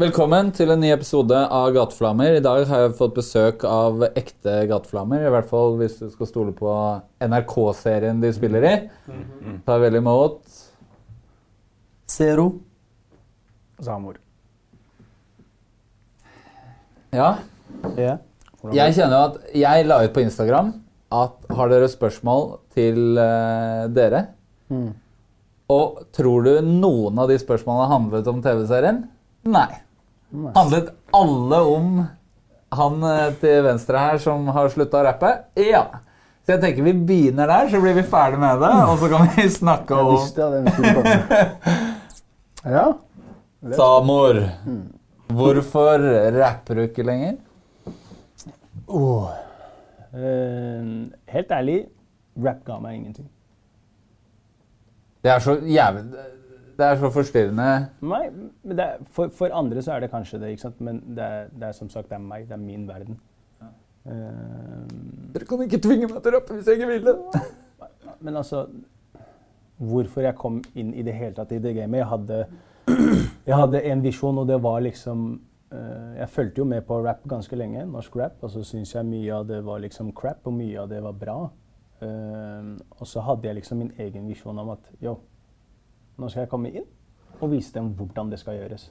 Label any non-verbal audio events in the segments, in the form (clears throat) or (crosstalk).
Velkommen til en ny episode av Gateflammer. I dag har jeg fått besøk av ekte gateflammer. I hvert fall hvis du skal stole på NRK-serien de spiller i. Ta vel imot Zero. Zamor. Ja. Yeah. Jeg kjenner jo at jeg la ut på Instagram at har dere spørsmål til uh, dere? Og tror du noen av de spørsmålene handlet om TV-serien? Nei. Handlet alle om han eh, til venstre her som har slutta å rappe? Ja. Så jeg tenker vi begynner der, så blir vi ferdig med det. Og så kan vi snakke om Jeg visste komme. (laughs) Ja. Samor. Hvorfor rapper du ikke lenger? Oh. Uh, helt ærlig, rap ga meg ingenting. Det er så jævlig Det er så forstyrrende. Nei, men det er, for, for andre så er det kanskje det, ikke sant? men det er, det er som sagt det er meg, det er min verden. Eh, Dere kan ikke tvinge meg til å rappe hvis jeg ikke vil det. (laughs) men altså Hvorfor jeg kom inn i det hele tatt i det gamet Jeg hadde, jeg hadde en visjon, og det var liksom Uh, Jeg fulgte jo med på rap ganske lenge, norsk rap, og så syns jeg mye av det var liksom crap, og mye av det var bra. Uh, og så hadde jeg liksom min egen visjon om at yo, nå skal jeg komme inn og vise dem hvordan det skal gjøres.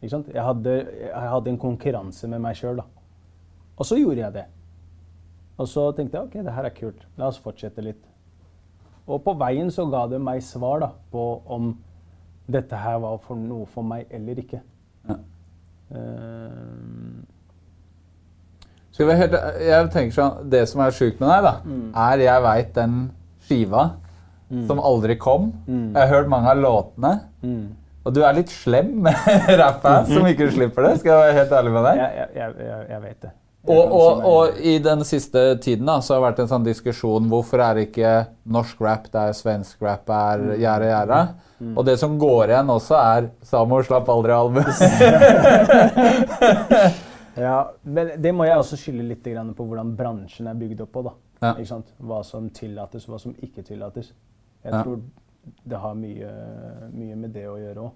Ikke sant? Jeg hadde, jeg hadde en konkurranse med meg sjøl, da. Og så gjorde jeg det. Og så tenkte jeg ok, det her er kult, la oss fortsette litt. Og på veien så ga det meg svar da, på om dette her var for noe for meg eller ikke. Ja. Uh, jeg tenker sånn, Det som er sjukt med deg, da, er jeg veit den skiva som aldri kom. Jeg har hørt mange av låtene. Og du er litt slem (laughs) med rappet som ikke slipper det. Skal jeg være helt ærlig med deg. jeg, jeg, jeg, jeg, vet det. Og, og, og i den siste tiden da, så har det vært en sånn diskusjon hvorfor er det ikke norsk rap der svensk rap er gjære gjære. Og det som går igjen også, er 'Samo slapp aldri albus'. (laughs) Ja, men det må jeg også skylde litt på hvordan bransjen er bygd opp på. da. Ja. Hva som tillates, hva som ikke tillates. Jeg Ja. tror det har mye, mye med det å gjøre òg.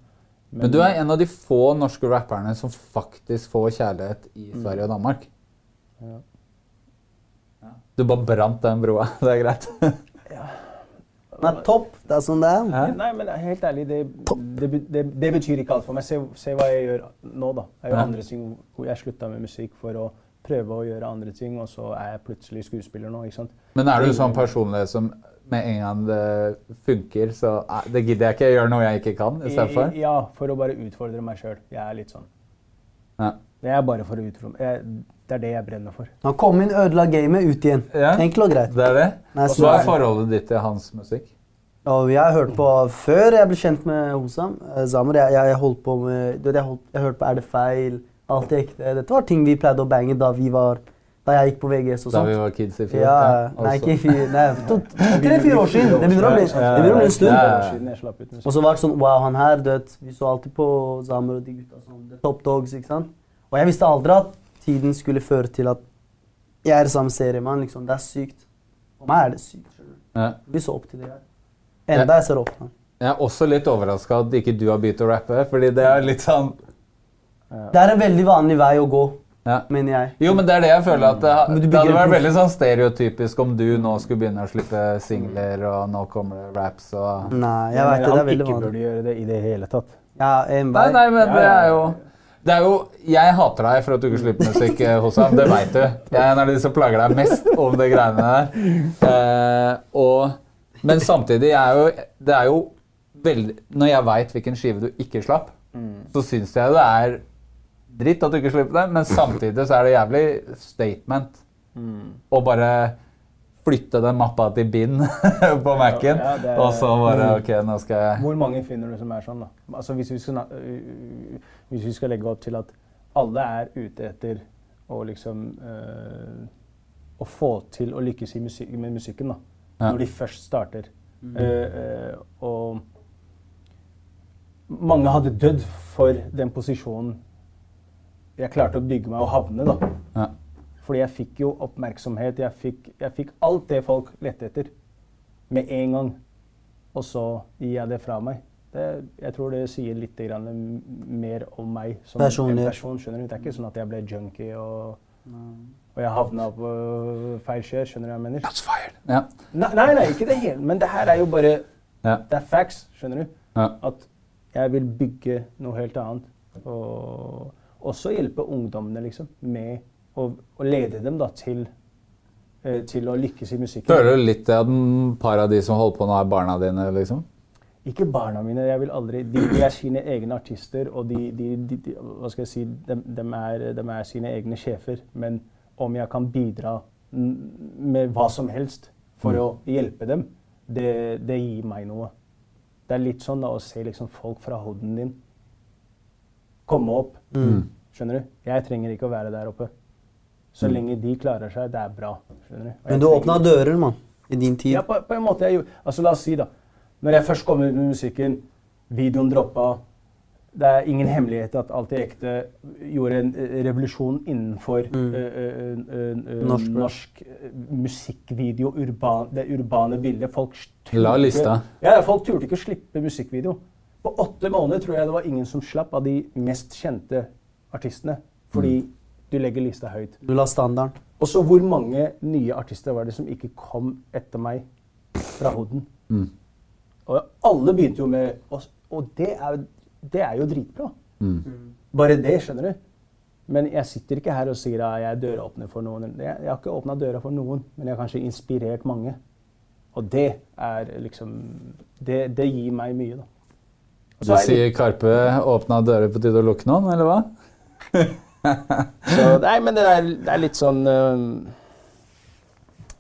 Men du er en av de få norske rapperne som faktisk får kjærlighet i Sverige og Danmark. Ja. Du bare brant den broa. (laughs) Det er greit. Den er topp. Det er sånn det er. Ja. Nei, men helt ærlig, det, det, det, det betyr ikke alt for meg. Se, se hva jeg gjør nå, da. Jeg gjør Ja. andre ting. Jeg slutta med musikk for å prøve å gjøre andre ting, og så er jeg plutselig skuespiller nå. ikke sant? Men er du sånn personlighet som med en gang det funker, så eh, det gidder jeg ikke. Jeg gjør noe jeg ikke kan istedenfor? I- Ja, for å bare utfordre meg sjøl. Jeg er litt sånn. Ja. Det er bare for å utfordre jeg, Det er det jeg brenner for. Han kom inn, ødela gamet, ut igjen. Ja. Enkelt og greit. Det er det? Og så- er forholdet ditt til hans musikk? Og jeg har hørt på Før jeg ble kjent med Hosam, eh, Zamor, jeg, jeg, jeg holdt på med jeg, holdt, jeg hørte på Er det feil? Alt er ekte. Dette var ting vi pleide å bange da vi var Da jeg gikk på VGS og sånt. Da vi var kids i fjor? Ja, nei, altså. ikke i fire, nei, tre-fire år siden. Det begynner å bli, det begynner å bli en stund. Ja, ja, ja. Og så var det sånn Wow, han her, død. Vi så alltid på Zamer og de gutta som The Top Dogs. ikke sant? Og jeg visste aldri at tiden skulle føre til at jeg er samme seriemann. Liksom. Det er sykt. For meg er det sykt. Ja. Vi så opp til det. Enda jeg ser opp til ham. Jeg er også litt overraska at ikke du har begynt å rappe, fordi det er litt sånn Det er en veldig vanlig vei å gå, ja. mener jeg. Jo, men det er det jeg føler at det, det hadde vært veldig sånn stereotypisk om du nå skulle begynne å slippe singler, og nå kommer det raps og Nei, jeg vet det. Det er veldig vanlig. ikke vanlig. burde gjøre det i det hele tatt. Ja, en Nei, vei. nei, men det er jo det er jo, Jeg hater deg for at du ikke slipper musikk eh, hos ham, det veit du. Jeg er en av de som plager deg mest om de greiene der. Eh, og, men samtidig er jo, det er jo veldig Når jeg veit hvilken skive du ikke slapp, så syns jeg det er dritt at du ikke slipper det, men samtidig så er det jævlig statement å bare flytte den mappa til bind (laughs) på Mac-en, Ja, er- og så bare OK, nå skal jeg Hvor mange finner du som er sånn, da? Altså, hvis, vi skal, øh, hvis vi skal legge opp til at alle er ute etter å liksom øh, Å få til å lykkes i musik med musikken, da. Ja. Når de først starter. Mm. Uh, uh, og mange hadde dødd for den posisjonen jeg klarte å bygge meg og havne, da. ja. Fordi jeg fikk jo oppmerksomhet. Jeg fikk, jeg fikk alt det folk lette etter. Med en gang. Og så gir jeg det fra meg. Det, jeg tror det sier litt grann mer om meg som Personlig. en person. skjønner du? Det er ikke sånn at jeg ble junkie og, og jeg havna på feil kjør. Skjønner du hva jeg mener? ja. Nei, nei, nei, ikke det hele. Men det her er jo bare ja. Det er facts, skjønner du? ja. At jeg vil bygge noe helt annet. Og også hjelpe ungdommene liksom, med å, å lede dem da, til, eh, til å lykkes i musikken. Føler du litt at et par av de som holder på nå, er barna dine, liksom? Ikke barna mine. jeg vil aldri, De, de er sine egne artister, og de, de, de, hva skal jeg si, de, de, er, de er sine egne sjefer. Men om jeg kan bidra med hva som helst for å hjelpe dem, det, det gir meg noe. Det er litt sånn da, å se liksom, folk fra hoden din komme opp. Skjønner du? Jeg trenger ikke å være der oppe. Så lenge de klarer seg, det er bra. skjønner du? Men du åpna dører, mann. I din tid. ja, på, på en måte. Jeg, gjorde- altså, la oss si, da. Når jeg først kom ut med musikken, videoen droppa Det er ingen hemmelighet at Alt i ekte gjorde en eh, revolusjon innenfor Mm. eh, eh, eh, eh, Norsk norsk, eh, musikkvideo, urban, det urbane bildet. Folk turte La lista. Ja, folk turte ikke å slippe musikkvideo. På åtte måneder tror jeg det var ingen som slapp av de mest kjente artistene. Fordi Mm. du legger lista høyt. Du la standarden. Og så hvor mange nye artister var det som ikke kom etter meg fra Hoden? Mm. Og alle begynte jo med Og, og det, er, det er jo dritbra. Mm. Bare det, skjønner du. Men jeg sitter ikke her og sier at jeg er døråpner for noen. Jeg, jeg har ikke åpna døra for noen, men jeg har kanskje inspirert mange. Og det er liksom Det, det gir meg mye, da. Du så er sier Karpe åpna dører på tide å lukke noen, eller hva? Så, nei, men det er, det er litt sånn uh,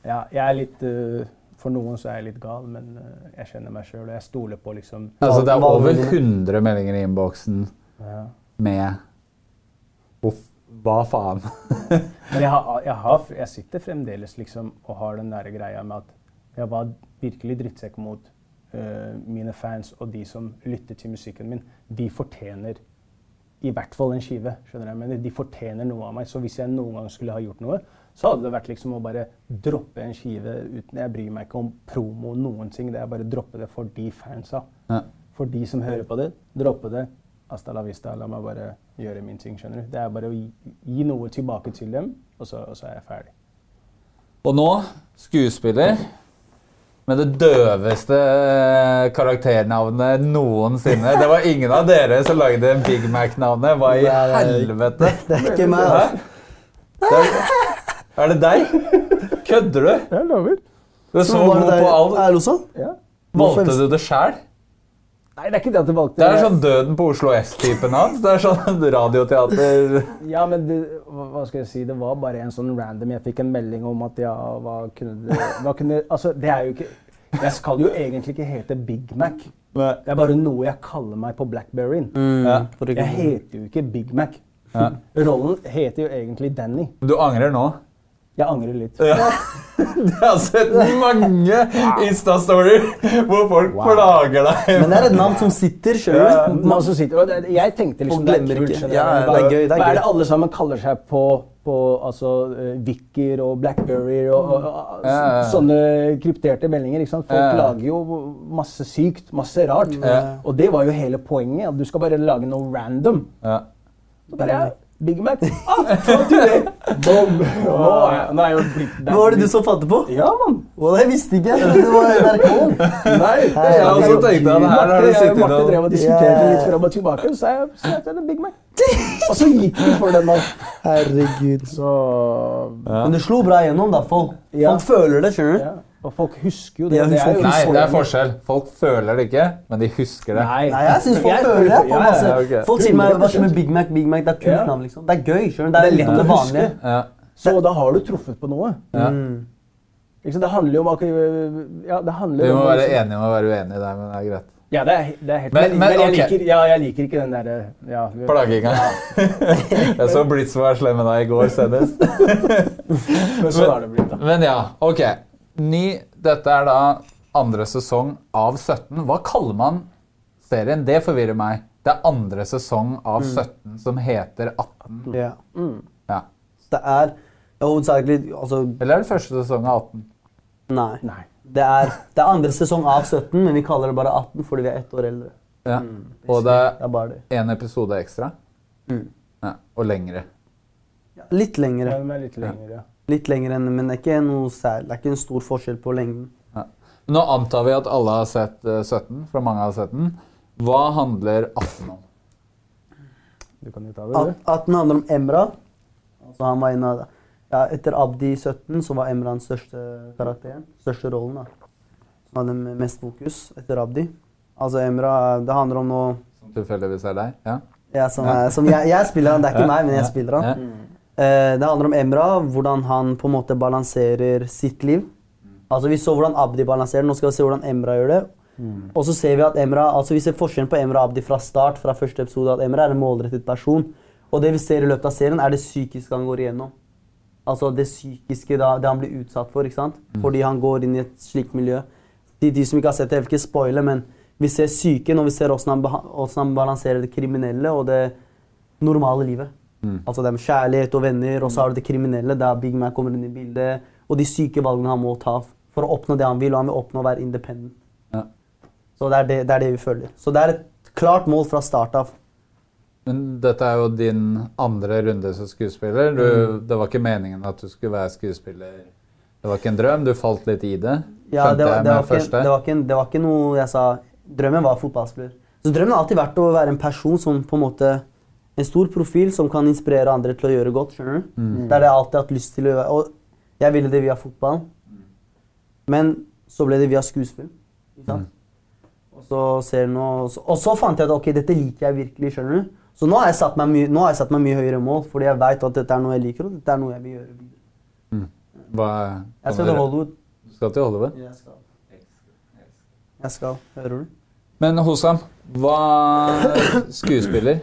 Ja, jeg er litt uh, For noen så er jeg litt gal, men uh, jeg kjenner meg sjøl, og jeg stoler på liksom Altså, det er over 100 meldinger i innboksen ja. med Uff, hva faen? (laughs) Men jeg, har, jeg, har, jeg sitter fremdeles liksom og har den der greia med at jeg var virkelig drittsekk mot mine fans og de som lytter til musikken min. De fortjener i hvert fall en skive. skjønner jeg, men De fortjener noe av meg. Så hvis jeg noen gang skulle ha gjort noe, så hadde det vært liksom å bare droppe en skive uten Jeg bryr meg ikke om promo noen ting. Det er bare å droppe det for de fansa. Ja. For de som hører på det, droppe det. Hasta la vista. La meg bare gjøre min ting. skjønner du? Det er bare å gi, gi noe tilbake til dem, og så, og så er jeg ferdig. Og nå skuespiller med det døveste eh, karakternavnet noensinne. Det var ingen av dere som lagde Big Mac-navnet. Hva i helvete? Det er ikke meg. Altså. Det er, er det deg? Kødder du? Jeg lover. Du er så god på alt. Valgte du det sjæl? Nei, det er ikke det at du valgte Det er sånn Døden på Oslo S-typen hans. Det er sånn (laughs) radioteater (laughs) Ja, men det, hva skal jeg si, det var bare en sånn random Jeg fikk en melding om at ja, hva kunne det hva kunne, Altså, det er jo ikke Jeg skal jo egentlig ikke hete Big Mac. Det er bare noe jeg kaller meg på Blackberryen. Ja. Jeg heter jo ikke Big Mac. Ja. Rollen heter jo egentlig Danny. Du angrer nå? Jeg angrer litt. Ja. Jeg har sett mange Insta-stories hvor folk plager deg. Men det er et navn som sitter, Ja, som sitter, jeg tenkte liksom det er kult. Ja, det er gøy, det er Hva er det alle sammen kaller seg på, på altså, Vicker og Blackberry og, og, og Ja, sånne krypterte meldinger. ikke sant? Folk lager jo masse sykt, masse rart. Og det var jo hele poenget. At du skal bare lage noe random. Ja. Så bare ja, Big Mac. Ah, det! Nå er, jeg- blitt. Hva var det du som fant på? Ja, mann. Well, jeg visste ikke. Jeg trodde det var NRK. (laughs) Nei, Hei, jeg også tenkte at her har du sittet Marte drev og diskuterte yeah. litt fram og tilbake, så jeg så jeg Big Mac. Og så gikk vi for den da. Herregud. Så Men det slo bra gjennom, da. Folk, Ja. folk føler det, skjønner du. ja. Og folk husker jo det. Ja, det er, Nei, det er forskjell. Folk føler det ikke, men de husker det. Nei, Nei, jeg syns folk Jeg føler det. ja, Folk, masse, ja, okay. folk sier meg hva som er Big Mac, Big Mac. Det er kult Ja. navn, liksom. Det er gøy. skjønner. Det er Det er lett det å vanlige. Så da har du truffet på noe. Ja. Mm. Det handler jo om akkurat... ja, det handler Vi må være liksom- enige om å være uenige der, men det er greit. Ja, det er, det er helt Men- Men, men, men, jeg, okay. liker, ja, jeg liker ikke den derre ja, Plaginga. (laughs) Jeg så Blitz var slem med deg i går senest. (laughs) Men sånn har det blitt, da. Men ja, ok. Ny, dette er da andre sesong av 17. Hva kaller man serien? Det forvirrer meg. Det er andre sesong av 17 som heter 18. Ja. Ja. Det er hovedsakelig Altså, Eller er det første sesong av 18? nei. Nei. Det er, det er andre sesong av 17, men vi kaller det bare 18 fordi vi er ett år eldre. Ja. Og det er én episode ekstra. Ja. Og lengre. Ja, litt lengre. Ja, den er litt lengre. ja. Litt lengre enn, men det er ikke noe særlig. Det er ikke en stor forskjell på lengden. Ja. Nå antar vi at alle har sett eh, 17, for mange har sett den. Hva handler 18 om? Du kan jo ta det, du. 18 handler om Emra. Altså han var en av ja, Etter Abdi 17 så var Emra den største karakteren. Største rollen. da. Som hadde mest fokus etter Abdi. Altså Emra Det handler om noe Som tilfeldigvis er deg? Ja. ja, som, er, som jeg, jeg spiller han. Det er ikke meg, men jeg spiller han. Eh, det handler om Emra, hvordan han på en måte balanserer sitt liv. Altså Vi så hvordan Abdi balanserer, nå skal vi se hvordan Emra gjør det. Og så ser vi at Emra, altså vi ser forskjellen på Emra og Abdi fra start, fra første episode, at Emra er en målrettet person. Og det vi ser i løpet av serien, er det psykiske han går igjennom. Altså det psykiske, da, det han blir utsatt for, ikke sant? Fordi han går inn i et slikt miljø. De, de som ikke har sett det, jeg vil ikke spoile, men vi ser psyken, og vi ser åssen han, han balanserer det kriminelle og det normale livet. Altså det med kjærlighet og venner, og så har du det kriminelle, der Big Mac kommer inn i bildet, og de syke valgene han må ta for å oppnå det han vil, og han vil oppnå å være independent. Ja. Så det er det, det er det vi føler. Så det er et klart mål fra start av. Men dette er jo din andre runde som skuespiller. Du, Det var ikke meningen at du skulle være skuespiller. Det var ikke en drøm. Du falt litt i det. Ja, det, var, det, var ikke, det, var ikke, det var ikke noe jeg sa Drømmen var fotballspiller. Så drømmen har alltid vært å være en person som på en måte En stor profil som kan inspirere andre til å gjøre godt. skjønner du? Mm. Det er det jeg alltid har hatt lyst til å gjøre. Og jeg ville det via fotball. Men så ble det via skuespill. Ikke sant? Og så ser så- og så fant jeg at ok, dette liker jeg virkelig. skjønner du? Så nå har jeg satt meg nå har jeg satt meg mye høyere mål, fordi jeg vet at dette er noe jeg liker, og dette er noe jeg vil gjøre videre. Hva, Jeg skal til Hollywood. Du skal til Hollywood? Jeg skal. Jeg skal. Hører du? Men Hosam, hva skuespiller?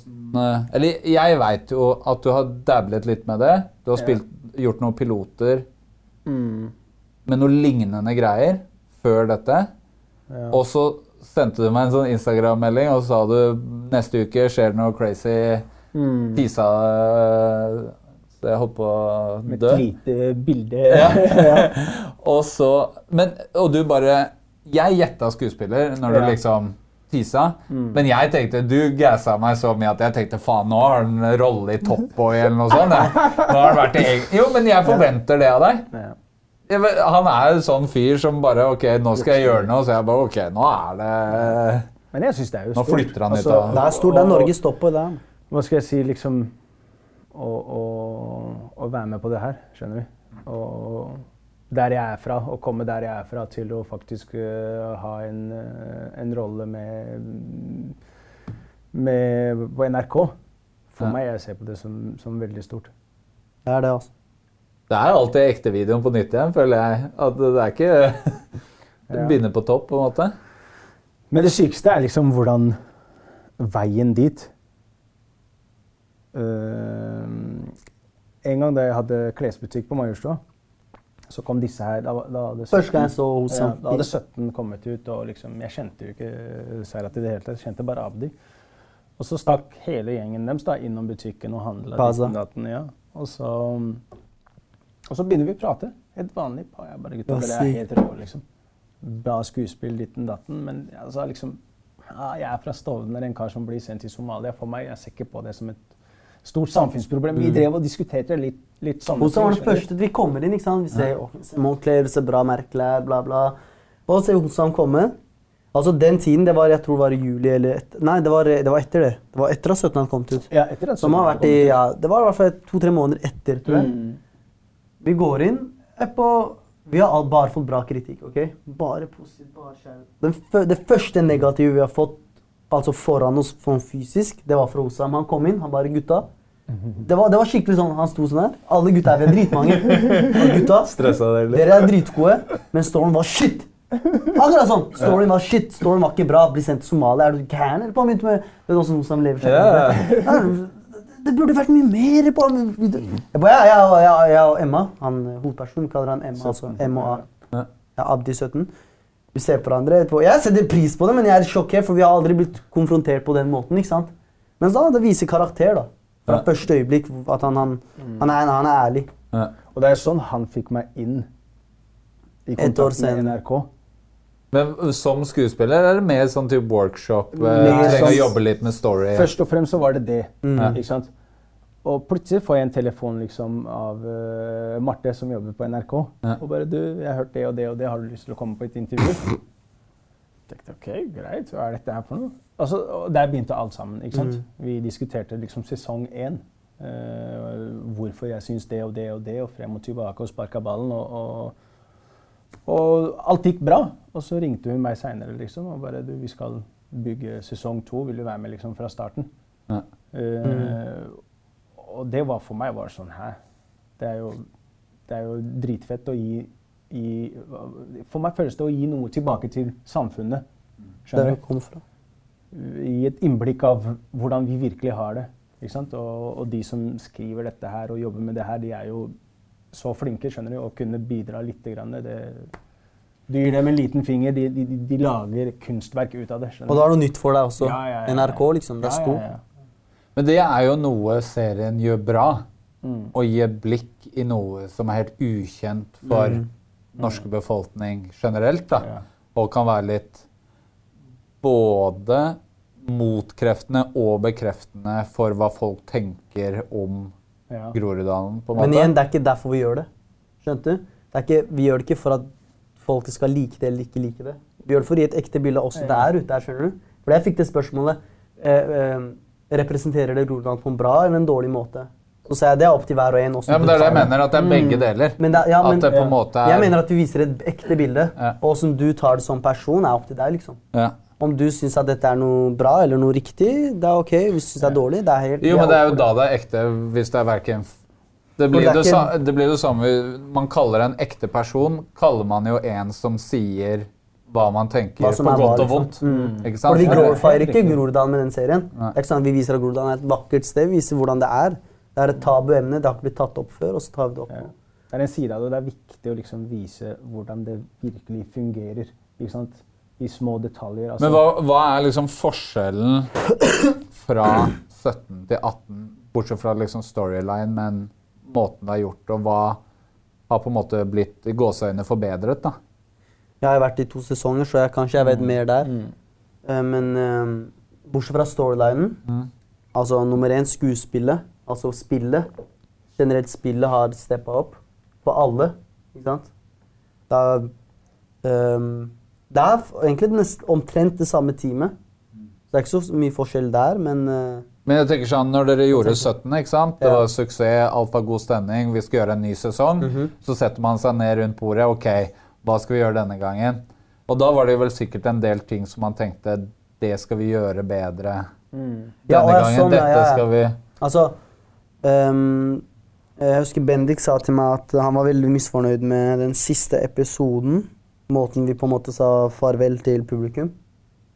Eh, Eller jeg veit jo at du har dablet litt med det. Du har spilt, gjort noen piloter med noen lignende greier før dette. Og så sendte du meg en sånn Instagram-melding og så sa du neste uke skjer det noe crazy. Tisa eh, Så jeg holdt på å Med dø. et lite bilde. (laughs) Og så Men Og du bare Jeg gjetta skuespiller når du Ja. liksom tisa, men jeg tenkte Du gassa meg så mye at jeg tenkte faen, nå har han en rolle i Top Boy eller noe sånt. jeg. Nå har han vært i egen... Jo, men jeg forventer det av deg. Jeg Han er en sånn fyr som bare Ok, nå skal jeg gjøre noe. Så jeg bare Ok, nå er det Men jeg syns det er jo Nå flytter han ut Altså, av- Det er stort. Det er Norges topp. Hva skal jeg si, liksom Å, å, å være med på det her, skjønner du. Og der jeg er fra, å komme der jeg er fra til å faktisk uh, ha en, øh, en rolle med, med på NRK. For Ja. meg, jeg ser på det som, som veldig stort. Det er det, altså. Det er alltid ekte videoen på nytt igjen, føler jeg. At det er ikke (laughs) Det begynner på topp, på en måte. Men det sykeste er liksom hvordan veien dit uh, En gang da jeg hadde klesbutikk på Majorstua, så kom disse her da, da gang jeg så ja. Da hadde 17 kommet ut, og liksom, jeg kjente jo ikke Seirat i det hele tatt. Jeg kjente bare Abdi. Og så stakk hele gjengen deres da innom butikken og handla. Ja. Og, så, og så begynner vi å prate. Helt vanlig. par. Jeg bare, gutta, det dere er helt rå, liksom. Bra skuespill, ditten datten. Men sa liksom ja, Jeg er fra Stovner, en kar som blir sendt til Somalia. For meg, jeg ser ikke på det som et stort samfunnsproblem. Vi drev og diskuterte litt, litt sånne Hun var det første vi kommer inn. ikke sant? Vi ser ja. Moncler, ser bra merkelær, bla, bla. Og så ser Hosam komme. Altså Den tiden, det var jeg tror det var i juli eller etter, Nei, det var, det var etter det. Det var etter at 17 hadde kommet ut. Ja, etter at Som hadde kommet i, ut. ja, Det var i hvert fall to-tre måneder etter, tror jeg. Mm. Vi går inn på Vi har bare fått bra kritikk. ok? Bare positivt, bare kjærlighet. Den Det første negative vi har fått altså foran oss sånn fysisk, det var fra Osam. Han kom inn, han bare 'Gutta'. Det var, det var skikkelig sånn, Han sto sånn her. Alle gutta er dritmange. Og gutta, dere er dritgode, men storyen var shit. Akkurat sånn. Storyen var shit. Storyen var ikke bra. Bli sendt til Somalia. Er du gæren? Eller på han begynte med Det er også noe som lever seg Ja. Det burde vært mye mer på Jeg bare, ja, ja, ja, jeg og Emma, han hovedpersonen, kaller han Emma. altså M og A. Ja, Abdi 17. Vi ser på hverandre. etterpå. Jeg setter pris på det, men jeg er sjokkert, for vi har aldri blitt konfrontert på den måten. ikke sant? Men da, det viser karakter, da. Fra Ja. første øyeblikk. At han, han, han, er, han er ærlig. Ja. Og det er sånn han fikk meg inn i kontakten kontakt med. NRK. Men som skuespiller er det mer sånn type workshop? eh, Mer Trenger å sånn- jobbe litt med story? Først og fremst så var det det. Mm. Ikke sant? Og plutselig får jeg en telefon liksom, av uh, Marte, som jobber på NRK. Ja. Og bare 'Du, jeg har hørt det og det og det. Har du lyst til å komme på et intervju?' Jeg tenkte OK, greit. Hva er dette her for noe? Altså, og der begynte alt sammen. ikke sant? Vi diskuterte liksom sesong én. Uh, hvorfor jeg syns det og det og det, og frem og tilbake og sparka ballen. Og, og, og alt gikk bra. Og så ringte hun meg seinere liksom, og bare du, 'Vi skal bygge sesong to. Vil du være med liksom fra starten?' Ja. Eh, og det var for meg var sånn Hæ? Det er jo, det er jo dritfett å gi, gi For meg føles det å gi noe tilbake til samfunnet. Skjønner du? kom fra. Gi et innblikk av hvordan vi virkelig har det. Ikke sant? Og, og de som skriver dette her og jobber med det her, de er jo så flinke skjønner du, å kunne bidra litt. Grann. Det, du gir dem en liten finger, de, de, de lager kunstverk ut av det. skjønner Og da er det noe nytt for deg også. Ja, ja, ja. NRK, liksom. Det er stort. Men det er jo noe serien gjør bra. Mm. Å gi blikk i noe som er helt ukjent for norske befolkning generelt. da. Ja. Og kan være litt både motkreftende og bekreftende for hva folk tenker om Ja. Groruddalen. på en måte. Men igjen, det er ikke derfor vi gjør det. Skjønte du? Det ikke, vi gjør det ikke for at folk skal like det eller ikke like det. Vi gjør det for å gi et ekte bilde av oss der ute. skjønner du? For jeg fikk det spørsmålet eh, eh, Representerer det Groruddalen på en bra eller en dårlig måte? Så sier jeg det er opp til hver og en. også. Ja, men det er det jeg mener, at det er begge deler. Men det, er- ja, men, at det på en måte er Jeg mener at du viser et ekte bilde. Ja. Og hvordan du tar det som person, er opp til deg. liksom. ja. Om du syns at dette er noe bra eller noe riktig, det er ok. Hvis du syns det er dårlig, det er helt Jo, men det er jo da det er ekte, hvis det er verken det blir det er det, det blir det samme Man kaller en ekte person kaller man jo en som sier hva man tenker Hva på godt og vondt. liksom. Mm. Ikke sant? For vi glorifier ikke. Groruddalen med den serien. Nei. Det er ikke sånn at Vi viser at Groruddalen er et vakkert sted. Vi viser hvordan det er. Det er et tabuemne. Det har ikke blitt tatt opp før, og så tar vi det opp Ja. Det er en side av det. Det er viktig å liksom vise hvordan det virkelig fungerer. Ikke sant? I små detaljer. Altså, Men hva, hva er liksom forskjellen fra 17 til 18, bortsett fra liksom storyline, men måten det er gjort, og hva har på en måte blitt i gåseøyne forbedret? da? Jeg har vært i to sesonger, så jeg, kanskje jeg vet mer der. Mm. Eh, men uh, bortsett fra storylinen Mm. Altså nummer én skuespillet. Altså spillet. Generelt spillet har steppa opp. På alle. Ikke sant? Da, ehm, det er egentlig nest, omtrent det samme teamet. Så det er ikke så mye forskjell der, men uh, Men jeg tenker sånn, når dere gjorde 17, ikke sant? det var suksess, alt var god stemning, vi skal gjøre en ny sesong, Mhm. så setter man seg ned rundt bordet. Ok, hva skal vi gjøre denne gangen? Og da var det vel sikkert en del ting som man tenkte det skal vi gjøre bedre denne Ja, gangen. sånn, Dette ja, ja. skal vi Altså um, Jeg husker Bendik sa til meg at han var veldig misfornøyd med den siste episoden. Måten vi på en måte sa farvel til publikum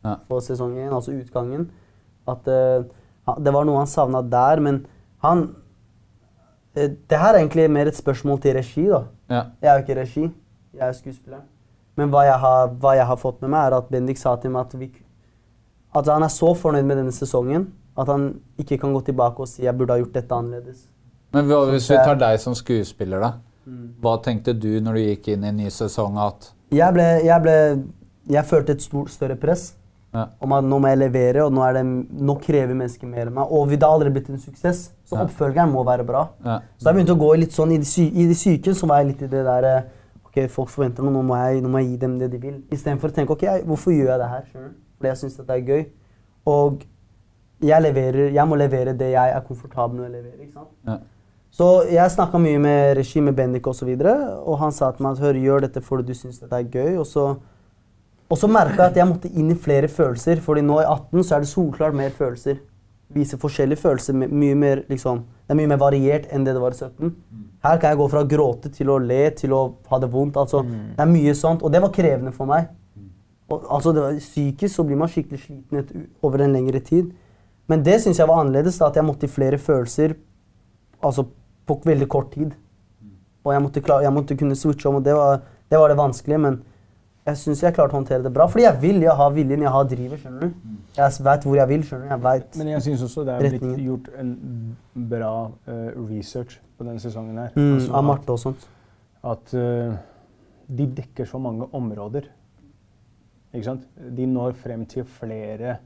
Ja. på sesongen, altså utgangen. At uh, det var noe han savna der, men han uh, Det her er egentlig mer et spørsmål til regi, da. ja. Jeg er jo ikke regi, jeg er skuespiller. Men hva jeg, har, hva jeg har fått med meg, er at Bendik sa til meg at, vi, at han er så fornøyd med denne sesongen At han ikke kan gå tilbake og si 'jeg burde ha gjort dette annerledes'. Men hvis vi tar deg som skuespiller, da. Hva tenkte du når du gikk inn i en ny sesong at Jeg ble Jeg, ble, jeg følte et stort, større press ja. om at nå må jeg levere, og nå, er det, nå krever mennesker mer av meg. Og det har aldri blitt en suksess, så Ja. oppfølgeren må være bra. Ja. Så jeg begynte å gå litt sånn i de, sy i de syke, så var jeg litt i det der eh, Ok, folk forventer noe, nå må jeg, nå må jeg gi dem det de vil. Istedenfor å tenke ok, hvorfor gjør jeg det her? skjønner? Fordi jeg syns dette er gøy. Og jeg, leverer, jeg må levere det jeg er komfortabel med å levere. ikke sant? Ja. Så jeg snakka mye med regi, med Bendik osv., og, så videre, og han sa til meg at hør, gjør dette fordi du syns dette er gøy. Og så, og så merka jeg at jeg måtte inn i flere følelser, fordi nå i 18 så er det solklart mer følelser. Vise forskjellige følelser. Mye mer, liksom, det er mye mer variert enn det det var i 17. Her kan jeg gå fra å gråte til å le til å ha det vondt. altså, Det er mye sånt, og det var krevende for meg. Og, altså, det var, psykisk så blir man skikkelig sliten et, over en lengre tid. Men det syns jeg var annerledes, da, at jeg måtte i flere følelser altså, på veldig kort tid. Og jeg måtte, klar, jeg måtte kunne switche om, og det var det, var det vanskelige. Men jeg syns jeg klarte å håndtere det bra. Fordi jeg vil, jeg har viljen, jeg har drivet. skjønner du? Jeg veit hvor jeg vil. skjønner du? Jeg vet. Men jeg syns også det er blitt gjort en bra uh, research på denne sesongen her. Mm, Altså av Marte og sånt. at uh, de dekker så mange områder. Ikke sant? De når frem til flere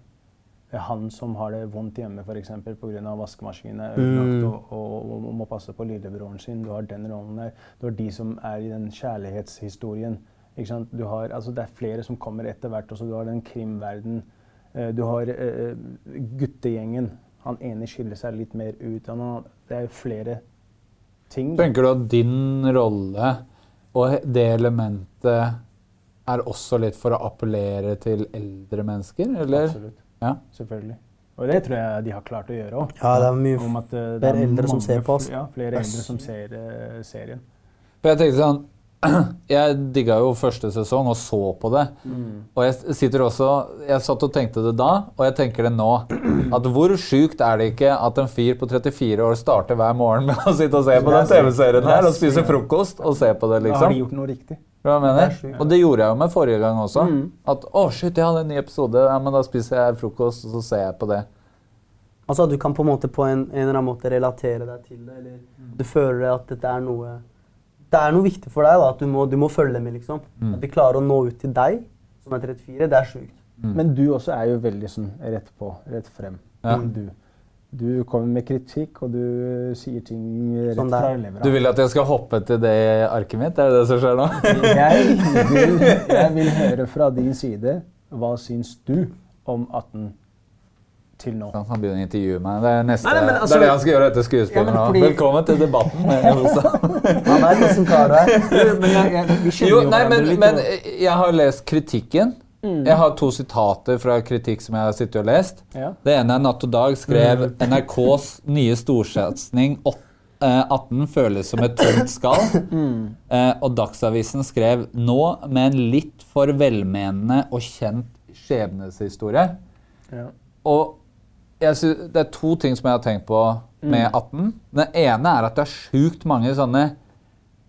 eh, Han som har det vondt hjemme f.eks. pga. vaskemaskinen ødelagt Mm. og, og, og må passe på lillebroren sin. Du har den rollen der. Du har de som er i den kjærlighetshistorien. Ikke sant? Du har, altså det er flere som kommer etter hvert. Også. Du har den krimverden. Eh, Du har uh, guttegjengen. Han ene skiller seg litt mer ut. Han har, det er jo flere ting. Tenker du at din rolle og det elementet er også litt for å appellere til eldre mennesker, eller? Absolutt. Ja. Selvfølgelig. Og det tror jeg de har klart å gjøre òg. Ja, det er mye at uh, flere er eldre som ser på oss. Ja, flere er eldre som ser uh, serien. For jeg tenkte sånn (clears throat) Jeg digga jo første sesong og så på det. Og jeg sitter også Jeg satt og tenkte det da, og jeg tenker det nå. (clears throat) At hvor sjukt er det ikke at en fyr på 34 år starter hver morgen med å sitte og se på den TV-serien her og spise frokost og se på det, Da har de liksom? gjort noe riktig. Det. Og det gjorde jeg jo med forrige gang også. At å, shit, jeg hadde en ny episode, ja, men da spiser jeg frokost, og så ser jeg på det. Altså at du kan på en måte på en, en eller annen måte relatere deg til det, eller du føler at dette er noe Det er noe viktig for deg, da, at du må, du må følge med, liksom. At de klarer å nå ut til deg, som er 34, det er sjukt. Men du også er jo veldig sånn rett på, rett frem. Ja. Du. du kommer med kritikk, og du sier ting rett Sånn fra levra. Du vil at jeg skal hoppe til det arket mitt? Er det det som skjer nå? jeg, vil, (laughs) jeg vil høre fra din side. Hva syns du om 18 til nå? Han begynner å intervjue meg. Det er, neste, Nei, nei, altså, det er det han skal gjøre etter skuespillet Ja, nå. fordi- Velkommen til debatten. (laughs) Han er liksom kar du er. (laughs) Men jeg, jeg, vi kjenner Jo, jo nei, hverandre men, litt. men og- jeg har lest kritikken. Jeg har to sitater fra kritikk som jeg har sittet og lest. ja. Det ene er Natt og Dag skrev NRKs nye storsatsing åt- eh, 18 føles som et tomt skall. (laughs) Eh, og Dagsavisen skrev nå med en litt for velmenende og kjent skjebneshistorie. Ja. Og jeg sy det er to ting som jeg har tenkt på med 18. Den ene er at det er sjukt mange sånne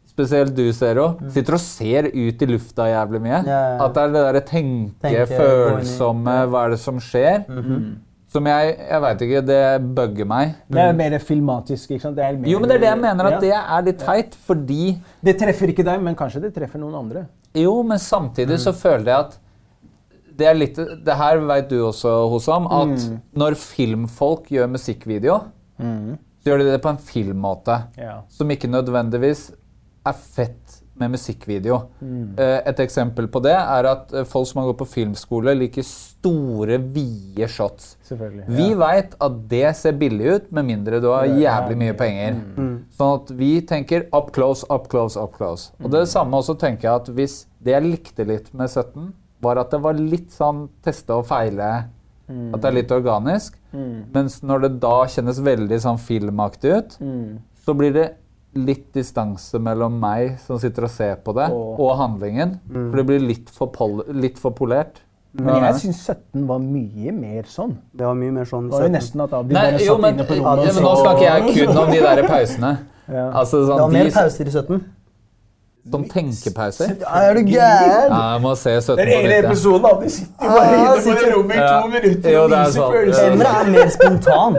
Spesielt du, Zero. Sitter og ser ut i lufta jævlig mye. Ja, ja, ja. At det er det derre tenke, Tenke, følsomme ja. Hva er det som skjer? Som jeg Jeg veit ikke. Det bugger meg. Det er mer filmatisk. ikke sant? Det er mer, Jo, men det er det jeg mener, at Ja. det er litt teit, fordi Det treffer ikke deg, men kanskje det treffer noen andre. Jo, men samtidig så føler jeg at det er litt Det her veit du også, Hosam, at når filmfolk gjør musikkvideo, så gjør de det på en filmmåte Ja. som ikke nødvendigvis er fett med musikkvideo. Mm. Et eksempel på det er at eh, folk som har gått på filmskole, liker store, vide shots. Selvfølgelig. Vi ja. veit at det ser billig ut, med mindre du har jævlig mye penger. penger. Sånn at vi tenker up close, up close, up close. Og det samme også tenker jeg at hvis det jeg likte litt med 17, var at det var litt sånn teste og feile. At det er litt organisk. Mens når det da kjennes veldig sånn filmaktig ut, så blir det litt distanse mellom meg som sitter og ser på det, Og- og handlingen. For det blir litt for, pol litt for polert. Men jeg syns 17 var mye mer sånn. Det var mye mer sånn. Det var jo nesten at Abdi bare satt inne på ja, men nå snakker jeg kun om de der pausene. Ja. Altså, Det sånn, var mer de, pauser i 17. Som tenkepause? Er du gæren? Ja, jeg må se 17 Den ene episoden av de sitter jo bare inne på det rommet i to minutter Jo, og det er viser følelser. Emre er mer spontan.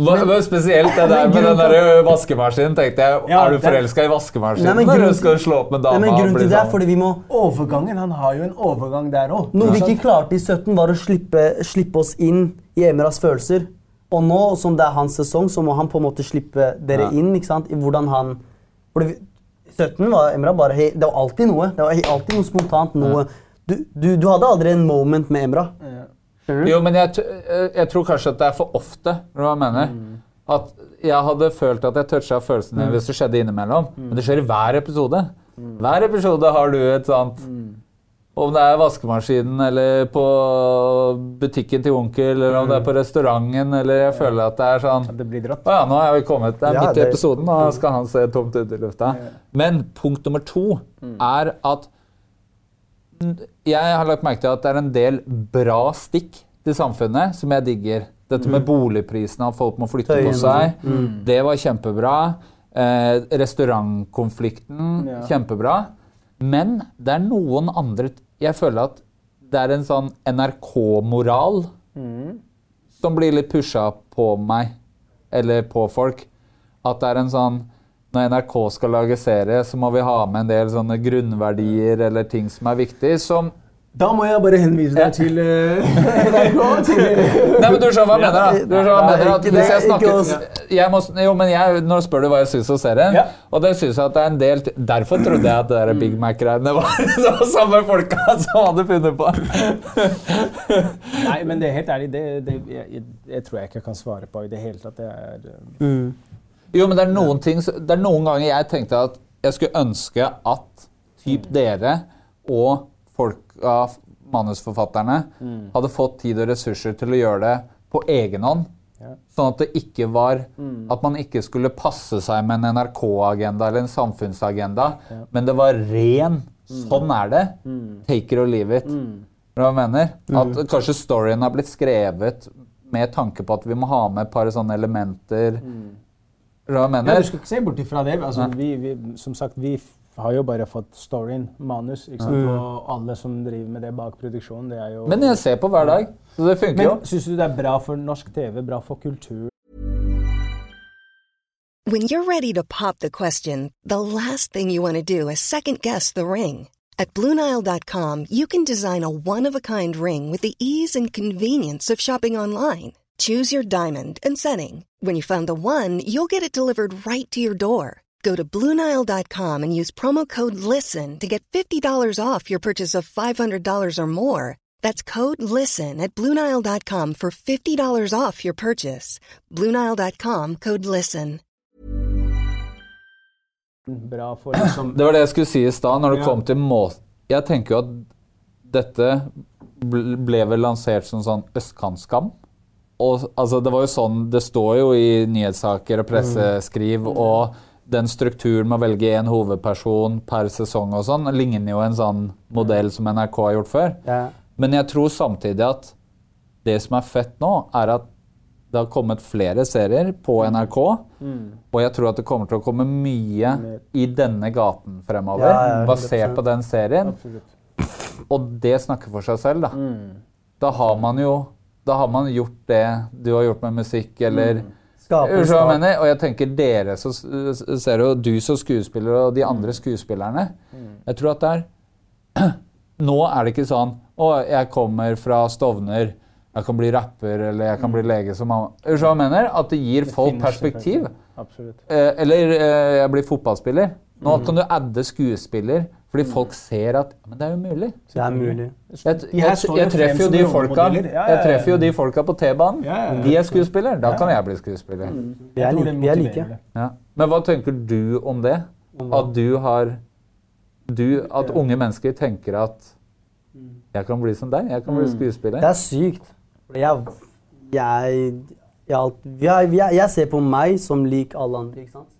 Hva, men spesielt det der med den der vaskemaskinen, tenkte jeg. Ja, er du forelska i vaskemaskinen nei, når grunn- du skal slå opp med Nei, dama? men grunnen til det er sånn? fordi vi må Overgangen, Han har jo en overgang der òg. Noe vi ikke klarte i 17, var å slippe, slippe oss inn i Emras følelser. Og nå som det er hans sesong, så må han på en måte slippe dere Ja. inn. ikke sant? I hvordan han fordi 17 var Emra bare Det var alltid noe. Det var alltid noe spontant. noe. Du, du, du hadde aldri en moment med Emra. Jo, men jeg, jeg tror kanskje at det er for ofte. Hva jeg mener. At jeg hadde følt at jeg toucha følelsene dine hvis det skjedde innimellom. Men det skjer i hver episode. Hver episode har du et sånt Om det er vaskemaskinen eller på butikken til onkel, eller om det er på restauranten, eller jeg føler at det er sånn Det blir dratt. Å ja, nå er vi kommet. Det er Ja, midt i episoden, og skal han se tomt ut i lufta. Men punkt nummer to er at jeg har lagt merke til at det er en del bra stikk til samfunnet som jeg digger. Dette med boligprisene, at folk må flytte på seg. Det var kjempebra. Eh, restaurantkonflikten, kjempebra. Men det er noen andre Jeg føler at det er en sånn NRK-moral som blir litt pusha på meg, eller på folk. At det er en sånn Når NRK skal lage serie, så må vi ha med en del sånne grunnverdier eller ting som er viktig, som Da må jeg bare henvise deg til eh, NRK. Nei, men du skjønner hva jeg mener, da. Du skjønner hva jeg mener at hvis jeg snakker jeg må, Jo, men jeg, Nå spør du hva jeg syns om serien, Ja. og det syns jeg at det er en del Derfor trodde jeg at det der Big Mac-greiene var (laughs) de samme folka som hadde funnet på. Nei, men det er helt ærlig, det, det jeg, jeg, jeg tror jeg ikke kan svare på i det hele tatt. Det er mm. Jo, men det er noen ting Det er noen ganger jeg tenkte at jeg skulle ønske at typ dere og folka, manusforfatterne, hadde fått tid og ressurser til å gjøre det på egen hånd. Ja. Sånn at det ikke var At man ikke skulle passe seg med en NRK-agenda eller en samfunnsagenda, men det var ren Sånn er det. Take it or leave it. Hva jeg mener? At kanskje storyen har blitt skrevet med tanke på at vi må ha med et par sånne elementer. Hva jeg Ja, du skal ikke se bort ifra det. Altså, vi, vi, som sagt, vi har jo bare fått storyen, manus, ikke sant? og alle som driver med det bak produksjonen, det er jo Men jeg ser på hver dag, så det funker jo. Syns du det er bra for norsk TV, bra for kultur? When you're ready to pop the question, the last thing you want to do is second guess the ring. At Bluenile.com, you can design a one of a kind ring with the ease and convenience of shopping online. Choose your diamond and setting. When you find the one, you'll get it delivered right to your door. Go to Bluenile.com and use promo code LISTEN to get $50 off your purchase of $500 or more. That's code LISTEN at Bluenile.com for $50 off your purchase. Bluenile.com code LISTEN. Bra for liksom Det var det jeg skulle si i stad, når det Ja. kom til måten Jeg tenker jo at dette ble vel lansert som sånn østkantskam. Og altså, det var jo sånn Det står jo i nyhetssaker og presseskriv, og den strukturen med å velge én hovedperson per sesong og sånn, ligner jo en sånn modell som NRK har gjort før. Ja. Men jeg tror samtidig at det som er fett nå, er at det har kommet flere serier på NRK. Og jeg tror at det kommer til å komme mye i denne gaten fremover, Ja, ja, basert på den serien. Og det snakker for seg selv, da. Da har man jo da har man gjort det du har gjort med musikk, eller Skape hva jeg mener? Og jeg tenker dere så ser jo du som skuespiller og de andre skuespillerne. Jeg tror at det er (clears throat) Nå er det ikke sånn Å, jeg kommer fra Stovner. Jeg kan bli rapper, eller jeg kan bli lege som mamma. Jeg mener? At det gir folk perspektiv. Absolutt. Eh, eller eh, jeg blir fotballspiller. Nå kan du adde skuespiller, fordi folk ser at Men det er jo mulig. Det er mulig. Jeg, jeg, jeg treffer jo de folka Jeg treffer jo de folka på T-banen. De er skuespillere. Da kan jeg bli skuespiller. Vi er like. Vi er like. Ja. Men hva tenker du om det? At du har du, At unge mennesker tenker at jeg kan bli som deg. Jeg kan bli skuespiller. Det er sykt. Jeg, jeg, jeg, jeg ser på meg som lik alle andre, ikke sant?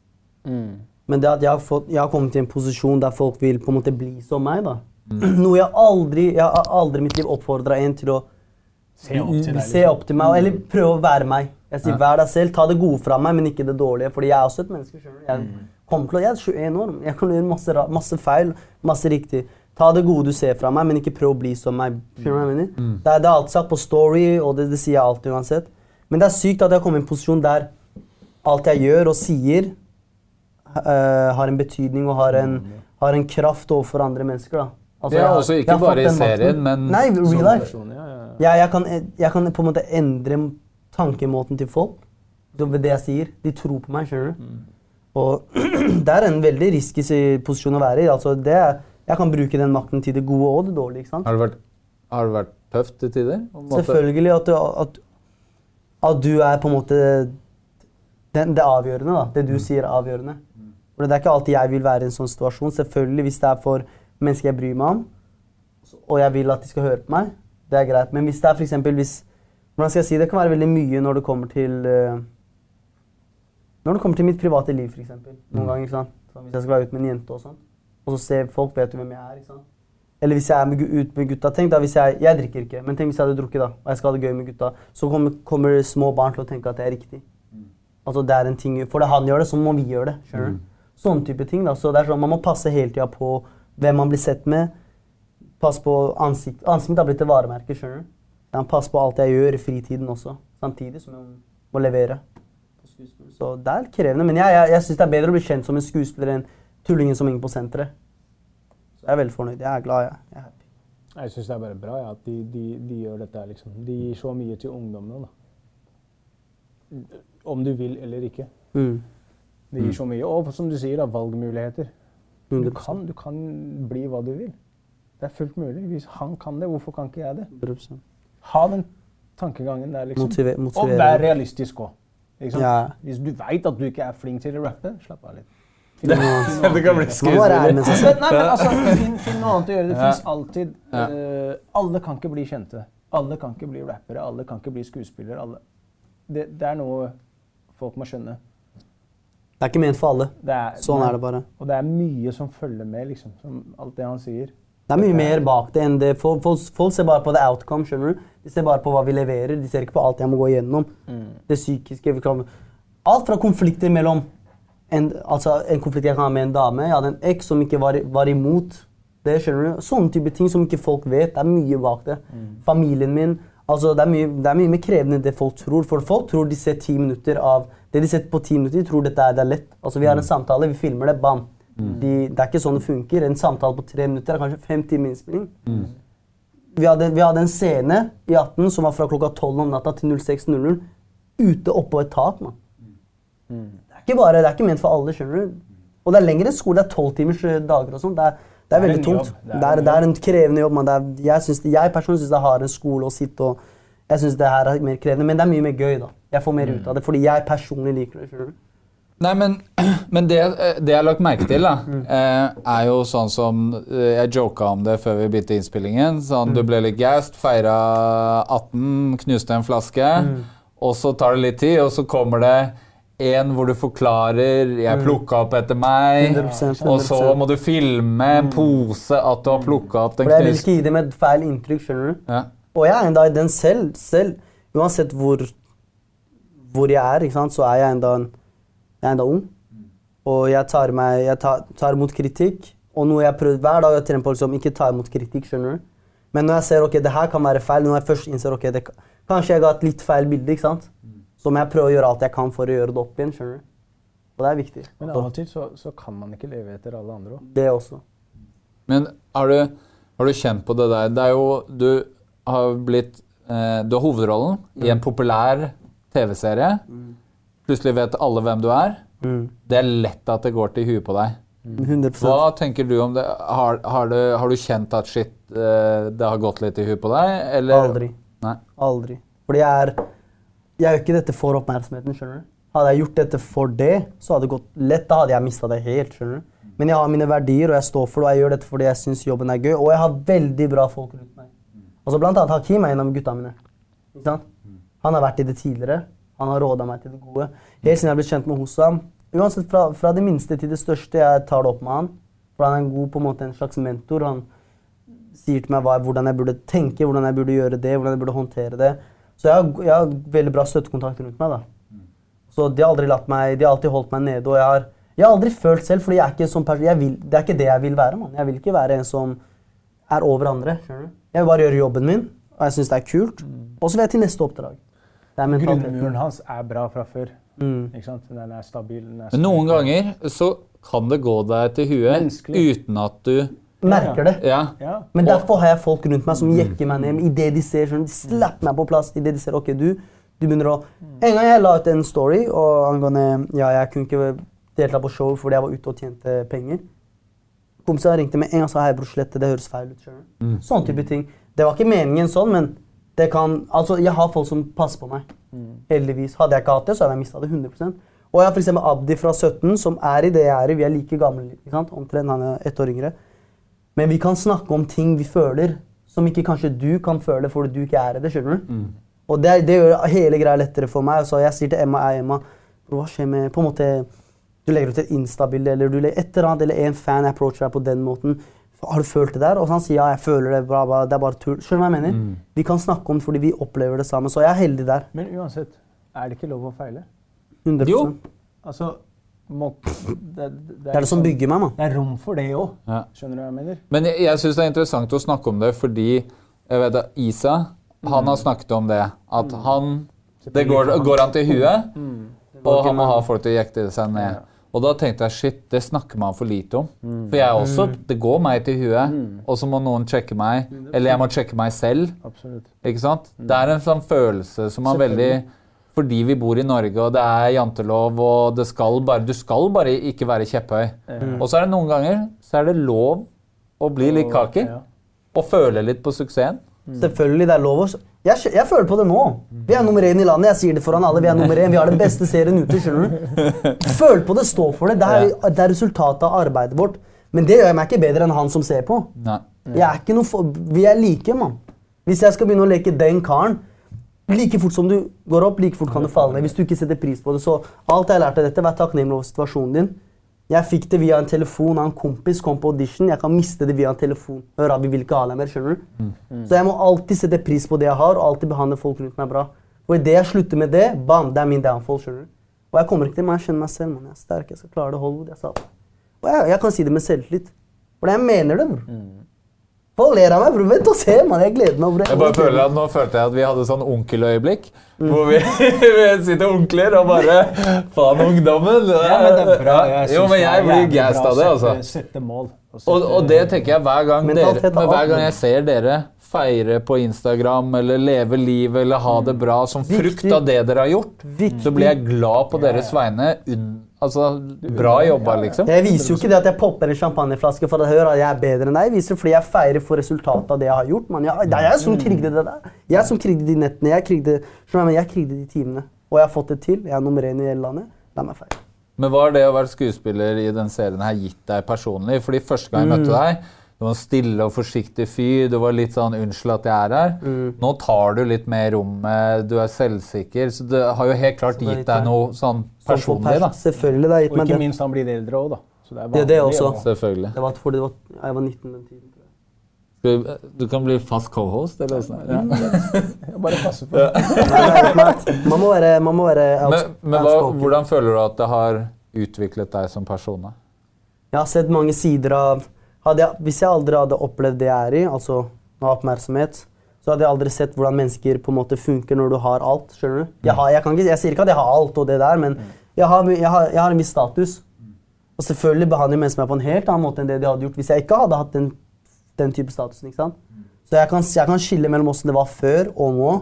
Men det at jeg har, fått, jeg har kommet til en posisjon der folk vil på en måte bli som meg, da. (clears throat) Noe jeg aldri Jeg har aldri i mitt liv oppfordra en til å Se opp til deg. se liksom. opp til meg, eller prøve å være meg. Jeg sier vær deg selv, ta det gode fra meg, men ikke det dårlige. Fordi jeg er også et menneske. Selv. Jeg kommer til å, Jeg er 21 år, jeg kan gjøre masse, masse feil, masse riktig. Ta det gode du ser fra meg, men ikke prøv å bli som meg. Mm. Det, er, alltid sagt på story, og det, det sier jeg alltid uansett. Men det er sykt at jeg har kommet i en posisjon der alt jeg gjør og sier, har en betydning og har en, har en kraft overfor andre mennesker. da. Altså, Ja, jeg altså ikke jeg jeg bare i serien, men Nei, real life. Person, ja, ja, ja. Jeg, kan, jeg kan på en måte endre tankemåten til folk ved det jeg sier. De tror på meg, skjønner du. Og (clears throat) det er en veldig risky posisjon å være i. Altså, det jeg kan bruke den makten til det gode og det dårlige. ikke sant? Har det vært, har det vært tøft til tider? Selvfølgelig at du, at, at du er på en måte den, det avgjørende. da. Det du sier er avgjørende. For Det er ikke alltid jeg vil være i en sånn situasjon. Selvfølgelig hvis det er for mennesker jeg bryr meg om, og jeg vil at de skal høre på meg, det er greit. Men hvis det er for eksempel hvis Hvordan skal jeg si det? kan være veldig mye når det kommer til uh, Når det kommer til mitt private liv, f.eks. Noen ganger. ikke sant? Så hvis jeg skal være ute med en jente og sånn, og så ser folk vet jo hvem jeg er. ikke sant? Eller hvis jeg er med, ut med gutta. Tenk da, hvis jeg, jeg drikker ikke, men tenk hvis jeg hadde drukket, da, og jeg skal ha det gøy med gutta, så kommer, kommer små barn til å tenke at det er riktig. Altså det er en ting, For det han gjør det, så må vi gjøre det. skjønner du? Sånne type ting. da. Så det er sånn, Man må passe hele tida på hvem man blir sett med. Pass på ansikt. Ansiktet har blitt et varemerke. skjønner du? Ja, pass på alt jeg gjør i fritiden også, samtidig som jeg må levere. Så det er krevende. Men jeg, jeg, jeg syns det er bedre å bli kjent som en skuespiller enn tullingen som henger på senteret. Så jeg er veldig fornøyd. Jeg er glad. Jeg, jeg er happy. Jeg syns det er bare bra ja, at de, de, de gjør dette. liksom. De gir så mye til ungdommene. da. Om du vil eller ikke. Mm. Det gir så mye. Og som du sier, da, valgmuligheter. Du kan, du kan bli hva du vil. Det er fullt mulig. Hvis han kan det, hvorfor kan ikke jeg det? 100%. Ha den tankegangen der, liksom. Motive- Og vær realistisk òg. Ja. Hvis du veit at du ikke er flink til å rappe, slapp av litt. Finn Det, noe- finn det kan bli. Nei, men altså, finn, finn noe annet å gjøre. Det Ja. fins alltid eh, Alle kan ikke bli kjente. Alle kan ikke bli rappere. Alle kan ikke bli skuespillere. Det, det er noe folk må skjønne. Det er ikke ment for alle. Det er, Sånn er det bare. Og det er mye som følger med, liksom. Som alt det han sier. Det er mye mer bak det enn det. Folk, folk, folk ser bare på the outcome. skjønner du? De ser bare på hva vi leverer. De ser ikke på alt jeg må gå igjennom. Det psykiske. Alt fra konflikter mellom en, altså en konflikt jeg kan ha med en dame. Jeg hadde en eks som ikke var, var imot. Det skjønner du? Sånne type ting som ikke folk vet. Det er mye bak det. Familien min. altså Det er mye, det er mye mer krevende enn det folk tror. For folk tror de ser ti minutter av Det de setter på ti minutter, de tror dette er, det er lett. Altså Vi har en samtale, vi filmer det, bam. De, det er ikke sånn det funker. En samtale på tre minutter er kanskje fem timer innspilling. Vi hadde, vi hadde en scene i 18 som var fra klokka 12 om natta til 06.00 ute oppå et tak. man. Det, er ikke bare, det er ikke ment for alle, skjønner du. Og det er lengre skole. Det er tolvtimers eh, dager og sånn. Det, det er veldig tungt. Det er, det er en krevende jobb. Man. Er, jeg, synes, jeg personlig syns det er hardere skole å sitte og Jeg synes det her er mer krevende, men det er mye mer gøy. da. Jeg får mer ut av det fordi jeg personlig liker det. skjønner du. Nei, men, (clears throat) men det, det jeg har lagt merke til, da, mm. er jo sånn som eh, Jeg joka om det før vi begynte innspillingen. Sånn, Du ble litt gassed, feira 18, knuste en flaske. Og så tar det litt tid, og så kommer det en hvor du forklarer 'Jeg plukka opp etter meg'. 100%, Og så må du filme en pose at du har plukka opp den knuste jeg vil ikke gi dem et feil inntrykk. skjønner du. ja. Og jeg er enda i den selv, selv uansett hvor, hvor jeg er, ikke sant, så er jeg enda, en, jeg er enda ung. Og jeg tar, meg, jeg tar, tar imot kritikk. Og noe jeg prøver hver dag å trener på liksom, ikke ta imot kritikk. skjønner du? Men når jeg ser ok, det her kan være feil, når jeg først innser ok, det, kanskje jeg ga et litt feil bilde, ikke sant? så må jeg prøve å gjøre alt jeg kan for å gjøre det opp igjen. skjønner du? Og det er viktig. Men av og til så, så kan man ikke leve etter alle andre òg. Det også. Men har du, har du kjent på det der? Det er jo Du har blitt eh, Du har hovedrollen i en populær TV-serie. Plutselig vet alle hvem du er. Det er lett at det går til huet på deg. 100% Hva tenker du om det? Har, har, du, har du kjent at shit, eh, det har gått litt i huet på deg? Eller? Aldri. Nei. Aldri. Fordi jeg er Jeg gjør ikke dette for oppmerksomheten. skjønner du? Hadde jeg gjort dette for det, så hadde det gått lett. Da hadde jeg mista det helt. skjønner du? Men jeg har mine verdier, og jeg står for det. og Jeg gjør dette fordi jeg syns jobben er gøy. Og jeg har veldig bra folk rundt meg. Altså Blant annet Hakim er en av gutta mine. Ikke sant? Han har vært i det tidligere. Han har råda meg til det gode. Helt siden jeg ble kjent med Hossam. Uansett fra, fra det minste til det største, jeg tar det opp med han. For han er en god på en måte en slags mentor. Han sier til meg hva, hvordan jeg burde tenke, hvordan jeg burde gjøre det, hvordan jeg burde håndtere det. Så jeg har, jeg har veldig bra støttekontakt rundt meg. da. Så de har aldri latt meg, de har alltid holdt meg nede. Og jeg har Jeg har aldri følt selv, ikke sånn det er ikke det jeg vil være. man. Jeg vil ikke være en som er over andre. Jeg vil bare gjøre jobben min, og jeg syns det er kult. Og så vil jeg til neste oppdrag. Det er. Grunnmuren hans er bra fra før. Mm. Ikke sant? Den er stabil. Den er Men noen ganger så kan det gå deg til huet Menneskelig. uten at du Merker det. Ja. Ja. Men derfor har jeg folk rundt meg som jekker meg ned. Idet de ser sånn, de slapper meg på plass. I det de ser, ok, du, du begynner å... En gang jeg la ut en story og angående ja, jeg kunne ikke delta på show fordi jeg var ute og tjente penger. Kompiser ringte med en gang og sa hei, bror, slett det, det høres feil ut. du? Sånn type ting. Det var ikke meningen sånn, men det kan, altså, jeg har folk som passer på meg. Heldigvis. Hadde jeg ikke hatt det, så hadde jeg mista det 100 Og jeg har eksempel Abdi fra 17, som er i det jeg er i. Vi er like gamle. ikke sant? Omtrent, han er ett år yngre. Men vi kan snakke om ting vi føler, som ikke kanskje du kan føle fordi du ikke er i det. skjønner du? Og det, det gjør hele greia lettere for meg. Så jeg sier til Emma jeg er Emma, hva skjer med på en måte, Du legger ut et Insta-bilde eller du legger et eller annet, eller en fan approacher deg på den måten. Har du følt det der? Og så han sier ja, jeg føler det, bra, bra, det er bare tull. Skjønner du hva jeg mener? Vi kan snakke om det fordi vi opplever det samme. Så jeg er heldig der. Men uansett, er det ikke lov å feile? 100 Jo. Altså, må, det, det, Det er det som bygger meg, mann. Det er rom for det òg. Ja. Skjønner du hva jeg mener? Men jeg, jeg syns det er interessant å snakke om det fordi jeg vet at Isa han har snakket om det. At han Det går, går han til huet, og han må ha folk til å jekte seg ned. Og da tenkte jeg shit, det snakker man for lite om. For jeg også, det går meg til huet, og så må noen sjekke meg. Eller jeg må sjekke meg selv. Absolutt. Ikke sant? Det er en sånn følelse som man veldig Fordi vi bor i Norge, og det er jantelov, og det skal bare, du skal bare ikke være kjepphøy. Og så er det noen ganger så er det lov å bli litt kaki. Og føle litt på suksessen. Selvfølgelig, det er lov å jeg, jeg føler på det nå. Vi er nummer én i landet. Jeg sier det foran alle. Vi er nummer én. Vi har den beste serien ute. skjønner du? Føl på det, stå for det. Det er, det er resultatet av arbeidet vårt. Men det gjør meg ikke bedre enn han som ser på. Jeg er for, vi er like, mann. Hvis jeg skal begynne å leke den karen Like fort som du går opp, like fort kan du falle ned. Hvis du ikke setter pris på det. Så alt jeg har lært av dette, vær takknemlig over situasjonen din. Jeg fikk det via en telefon av en kompis, kom på audition. Jeg kan miste det via en telefon. Vi vil ikke ha deg mer, skjønner du? Så jeg må alltid sette pris på det jeg har, og alltid behandle folk rundt meg bra. Og idet jeg slutter med det, bam, det er min downfall, skjønner du? Og jeg kommer ikke til meg, jeg kjenner meg selv, man. Jeg er sterk, jeg skal klare det, Hollywood, jeg sa det. Og jeg, jeg kan si det med selvtillit. For jeg mener det, bror. Folk ler av meg. Vent og se, mann. Jeg gleder meg, bror. Jeg bare føler at Nå følte jeg at vi hadde sånn onkeløyeblikk. Hvor vi, (laughs) vi sitter onkler og bare Faen, ungdommen! Ja, men det er bra. Jeg jo, men jeg blir gassed av det, altså. sette- Sette mål. og Og, det tenker jeg hver gang, dere, men hver gang jeg ser dere feire på Instagram eller leve livet eller ha det bra som frukt av det dere har gjort, Viktig. så blir jeg glad på deres vegne. Altså, bra jobba, liksom. Jeg viser jo ikke det at jeg popper en champagneflaske for å høre at jeg er bedre enn deg. Jeg viser fordi jeg feirer for resultatet av det jeg har gjort. Man. Jeg, det er jeg som krigde det der. Jeg som krigde de nettene. Jeg krigde, jeg krigde de timene. Og jeg har fått det til. Jeg er nummer én i hele landet. La meg feire. Men hva har det å være skuespiller i den serien her gitt deg personlig? Fordi første gang jeg møtte deg, du var en stille og forsiktig fyr. Du var litt sånn 'unnskyld at jeg er her'. Nå tar du litt mer rommet, du er selvsikker. Så det har jo helt klart gitt deg noe sånn for personlig, da. Selvfølgelig. Det har gitt Og ikke det. minst han blir eldre òg, da. Så det er Det er det også. Og... Selvfølgelig. Det var fordi det var, jeg var 19 den tiden. jeg. Vi- Du kan bli fast cohost, eller åssen? Ja. Bare passe på. Det meg Man må være, man må være Men, men hva, hvordan føler du at det har utviklet deg som person? da? Jeg har sett mange sider av jeg, Hvis jeg aldri hadde opplevd det jeg er i, altså oppmerksomhet, så hadde jeg aldri sett hvordan mennesker på en måte funker når du har alt. skjønner du? Jeg, har, jeg, ikke, jeg sier ikke at jeg har alt og det der, men jeg har, jeg har, jeg har en viss status. Og selvfølgelig behandler mennesker meg på en helt annen måte enn det de hadde gjort hvis jeg ikke hadde hatt den, den type statusen. ikke sant? Så jeg kan, jeg kan skille mellom hvordan det var før og nå,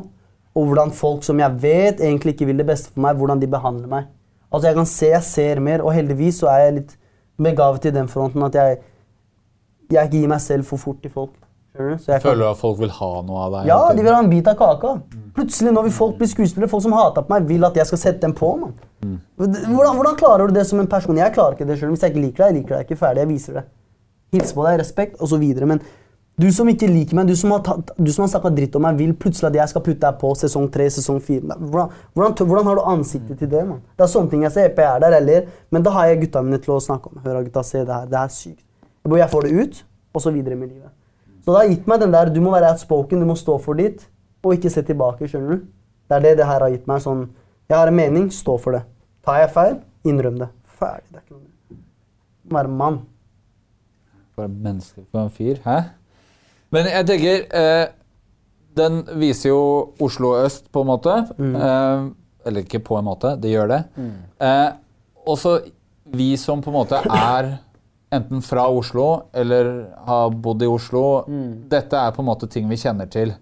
og hvordan folk som jeg vet egentlig ikke vil det beste for meg, hvordan de behandler meg. Altså Jeg kan se, jeg ser mer, og heldigvis så er jeg litt begavet i den fronten at jeg, jeg ikke gir meg selv for fort til folk. Så jeg Føler du at folk vil ha noe av deg? ja, de vil ha en bit av kaka. Plutselig når vil folk blir skuespillere, folk som hater på meg, vil at jeg skal sette dem på. Man. Hvordan, hvordan klarer du det som en person? Jeg klarer ikke det selv. Hvis jeg ikke liker deg, jeg liker deg ikke ferdig. Jeg viser det. Hilser på deg, respekt, osv. Men du som ikke liker meg, du som har, tatt- du som har snakka dritt om meg, vil plutselig at jeg skal putte deg på sesong tre, sesong fire. Hvordan, hvordan, hvordan har du ansiktet til det? man? Det er sånne ting jeg ser. Jeg er der, jeg ler. Men da har jeg gutta mine til å snakke om. Hør, gutta, se det her. Det er sykt. Bare- Jeg får det ut, og så videre med livet. Så det har gitt meg den der, du må være outspoken, du må stå for ditt, og ikke se tilbake, skjønner du? Det er det det her har gitt meg, sånn, jeg har en mening, stå for det. Tar jeg feil, innrøm det. Ferdig, det er ikke noe mer. Være mann. Bare menneske på en fyr. Hæ? Men jeg tenker eh, Den viser jo Oslo øst, på en måte. Eh, eller ikke på en måte, det gjør det. Eh, også vi som på en måte er enten fra Oslo eller har bodd i Oslo. Dette er på en måte ting vi kjenner til.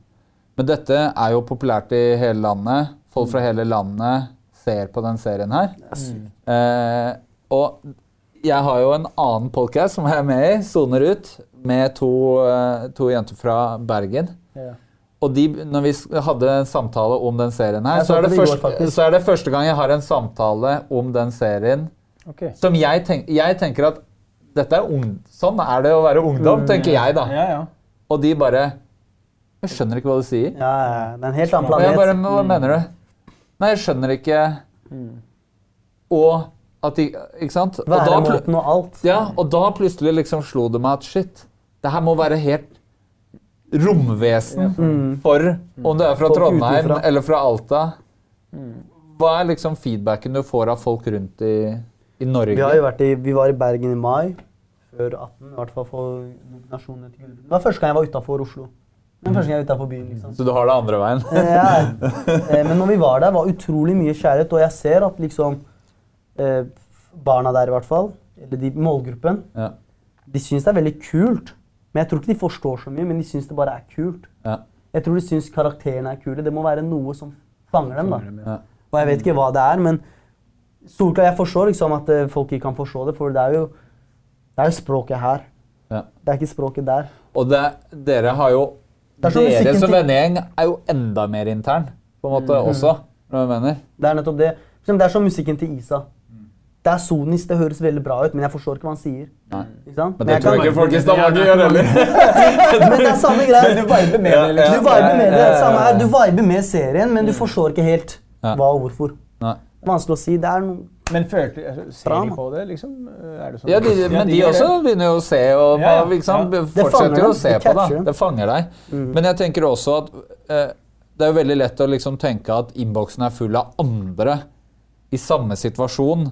Men dette er jo populært i hele landet. Folk fra hele landet ser på den serien her. Eh, og jeg har jo en annen podcast som jeg er med i, Soner ut, med to, eh, to jenter fra Bergen. Ja. Og de, når vi hadde en samtale om den serien her, så er, det på går, første, så er det første gang jeg har en samtale om den serien okay. som jeg, tenk, jeg tenker at dette er ung, sånn er det å være ungdom, tenker jeg da. Ja, ja. Og de bare Jeg skjønner ikke hva du sier. Ja, ja, det er en helt annen Og jeg planet. bare, men Hva mener du? Nei, jeg skjønner ikke Og at de Ikke sant? Og da, mot noe alt. ja, og da plutselig liksom slo det meg at shit, det her må være helt romvesen for om du er fra Trondheim utenfra. eller fra Alta. Hva er liksom feedbacken du får av folk rundt i, i Norge? Vi, har jo vært i, vi var i Bergen i mai, før 18, i hvert fall for nominasjonene til Gullruten. Det var første gang jeg var utafor Oslo. Var første gang jeg var utenfor byen, liksom. Så du har det andre veien? Ja. Eh, Men når vi var der, var utrolig mye kjærlighet, og jeg ser at liksom eh, Barna der, i hvert fall, eller de, målgruppen, Ja. de syns det er veldig kult. Men jeg tror ikke de forstår så mye, men de syns det bare er kult. Ja. Jeg tror de syns karakterene er kule. Det må være noe som fanger dem. da. Ja. Og jeg vet ikke hva det er, men solklart, jeg forstår liksom at eh, folk ikke kan forstå det, for det er jo, det er jo språket her. Ja. Det er ikke språket der. Og det, dere har jo Det er som Dere som vennegjeng er jo enda mer intern, på en måte, også. Når jeg mener. Det er nettopp det. Det er som musikken til Isa. Det er sonis, det høres veldig bra ut, men jeg forstår ikke hva han sier. Nei. Ikke sant? Men det jeg tror jeg ikke folk i Stavanger gjør heller. (laughs) Men det er samme greia. Du viber med det, liksom. Du viber med det. Ja, ja, ja. Samme her. Du viber med serien, men du forstår ikke helt hva og hvorfor. Nei. Det vanskelig å si. Det er noe Men følte, ser de på det, liksom? Er det sånn? Ja, de, men de gjør også det. begynner jo å se og Ja, ja. Ja. Fortsetter jo å se det på. da. dem. Det fanger deg. Men jeg tenker også at eh, det er jo veldig lett å liksom tenke at innboksen er full av andre i samme situasjon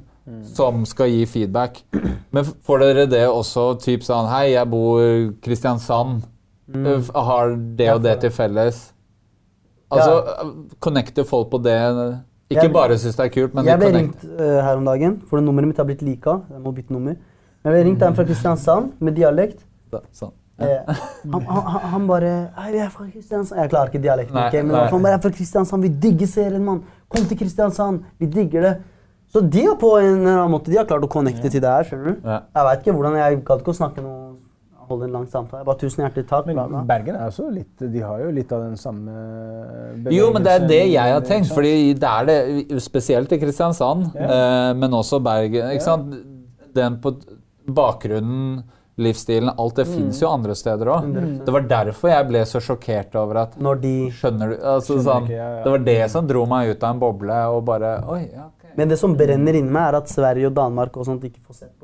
som skal gi feedback. Men får dere det også typ sånn Hei, jeg bor Kristiansand. Mm. Har det og det til felles. Altså, connecter folk på det Ikke Jeg- bare syns det er kult, men Jeg ble ringt uh, her om dagen, for nummeret mitt har blitt lika. Jeg må bytte nummer. Men jeg ble ringt av en fra Kristiansand med dialekt. Sånn. Eh, han, han, han- bare jeg er fra Kristiansand. Jeg klarer ikke dialekten, Nei, okay, men nei. han bare er fra Kristiansand. Vi digger serien, mann. Kom til Kristiansand. Vi digger det. Så de har på en eller annen måte De har klart å connecte til det her. skjønner du? Ja. Jeg vet ikke hvordan, jeg gadd ikke å snakke noe holde en lang samtale. Bare tusen hjertelig takk. Men Bergen er også litt De har jo litt av den samme Jo, men det er det jeg har tenkt. fordi det er det, Spesielt i Kristiansand, eh, men også Bergen. ikke sant? Den på bakgrunnen, livsstilen, alt det fins jo andre steder òg. Det var derfor jeg ble så sjokkert over at Når de Skjønner du? Altså, Skjønner sånn, ikke, ja, ja. Det var det som dro meg ut av en boble og bare Oi, ja, okay. Men det som brenner inni meg, er at Sverige og Danmark og sånt ikke får sett på.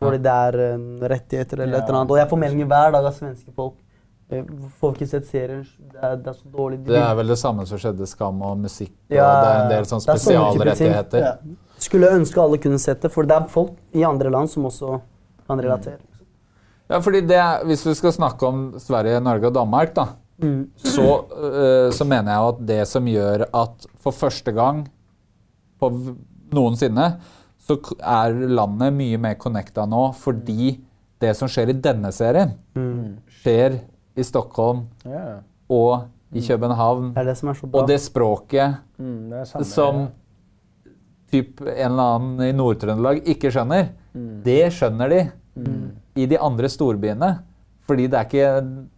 Fordi det er uh, rettigheter eller et eller annet. Og jeg får meldinger hver dag av svenske folk. Får ikke sett serien. Det er, det er så dårlig. Det er vel det samme som skjedde Skam og musikk. Og Ja, det er en del sånn er spesialrettigheter. Ja. Skulle ønske alle kunne sett det, for det er folk i andre land som også kan relatere. Ja, fordi det, Hvis vi skal snakke om Sverige, Norge og Danmark, da, Mm. så, uh, så mener jeg jo at det som gjør at for første gang på noensinne, så er landet mye mer connecta nå fordi det som skjer i denne serien, Mm. skjer i Stockholm yeah. og i København. Det det som så bra. Og det språket Mm, det som typ en eller annen i Nord-Trøndelag ikke skjønner, det skjønner de i de andre storbyene. Fordi det er, ikke,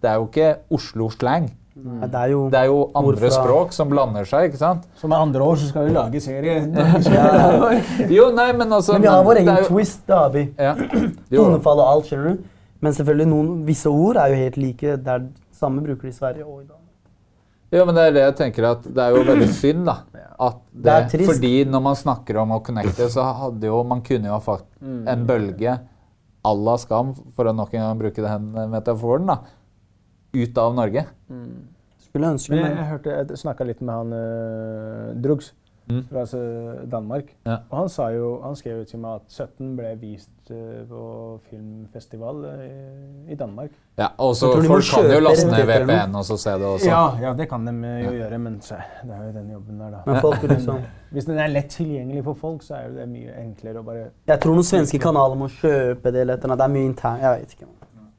det er jo ikke Oslo-slang. Nei, Det er jo, Det er jo andre Hvorfra? språk som blander seg, ikke sant? Så med andre år så skal vi lage serie. (laughs) Jo, nei, men altså men vi har vår egen jo- twist, det har vi. Ja. (clears throat) Tonefall og alt, skjønner du. Men selvfølgelig noen visse ord er jo helt like. Det er samme bruker de i Sverige og i Danmark. jo, men det er det jeg tenker at det er jo veldig (clears throat) synd, da. At det, Det er trist. Fordi når man snakker om å connecte, så hadde jo man kunne jo ha fått en bølge à la Skam, for å nok en gang bruke den metaforen, da, ut av Norge. Skulle ønske, Men jeg, hørte, jeg snakka litt med han uh, Drugs. Mm. fra altså, Danmark. Ja. Og han, sa jo, han skrev jo til meg at 17 ble vist eh, på filmfestival eh, i Danmark. Ja, og så Folk kan jo laste ned VPN og så se det også. Ja, ja, det kan de jo jo gjøre, men se, det er jo den jobben der, da. Men folk liksom (laughs) Hvis den er lett tilgjengelig for folk, så er det mye enklere å bare Jeg tror noen svenske kanaler må kjøpe det eller et eller annet. Det er mye internt. Jeg vet ikke.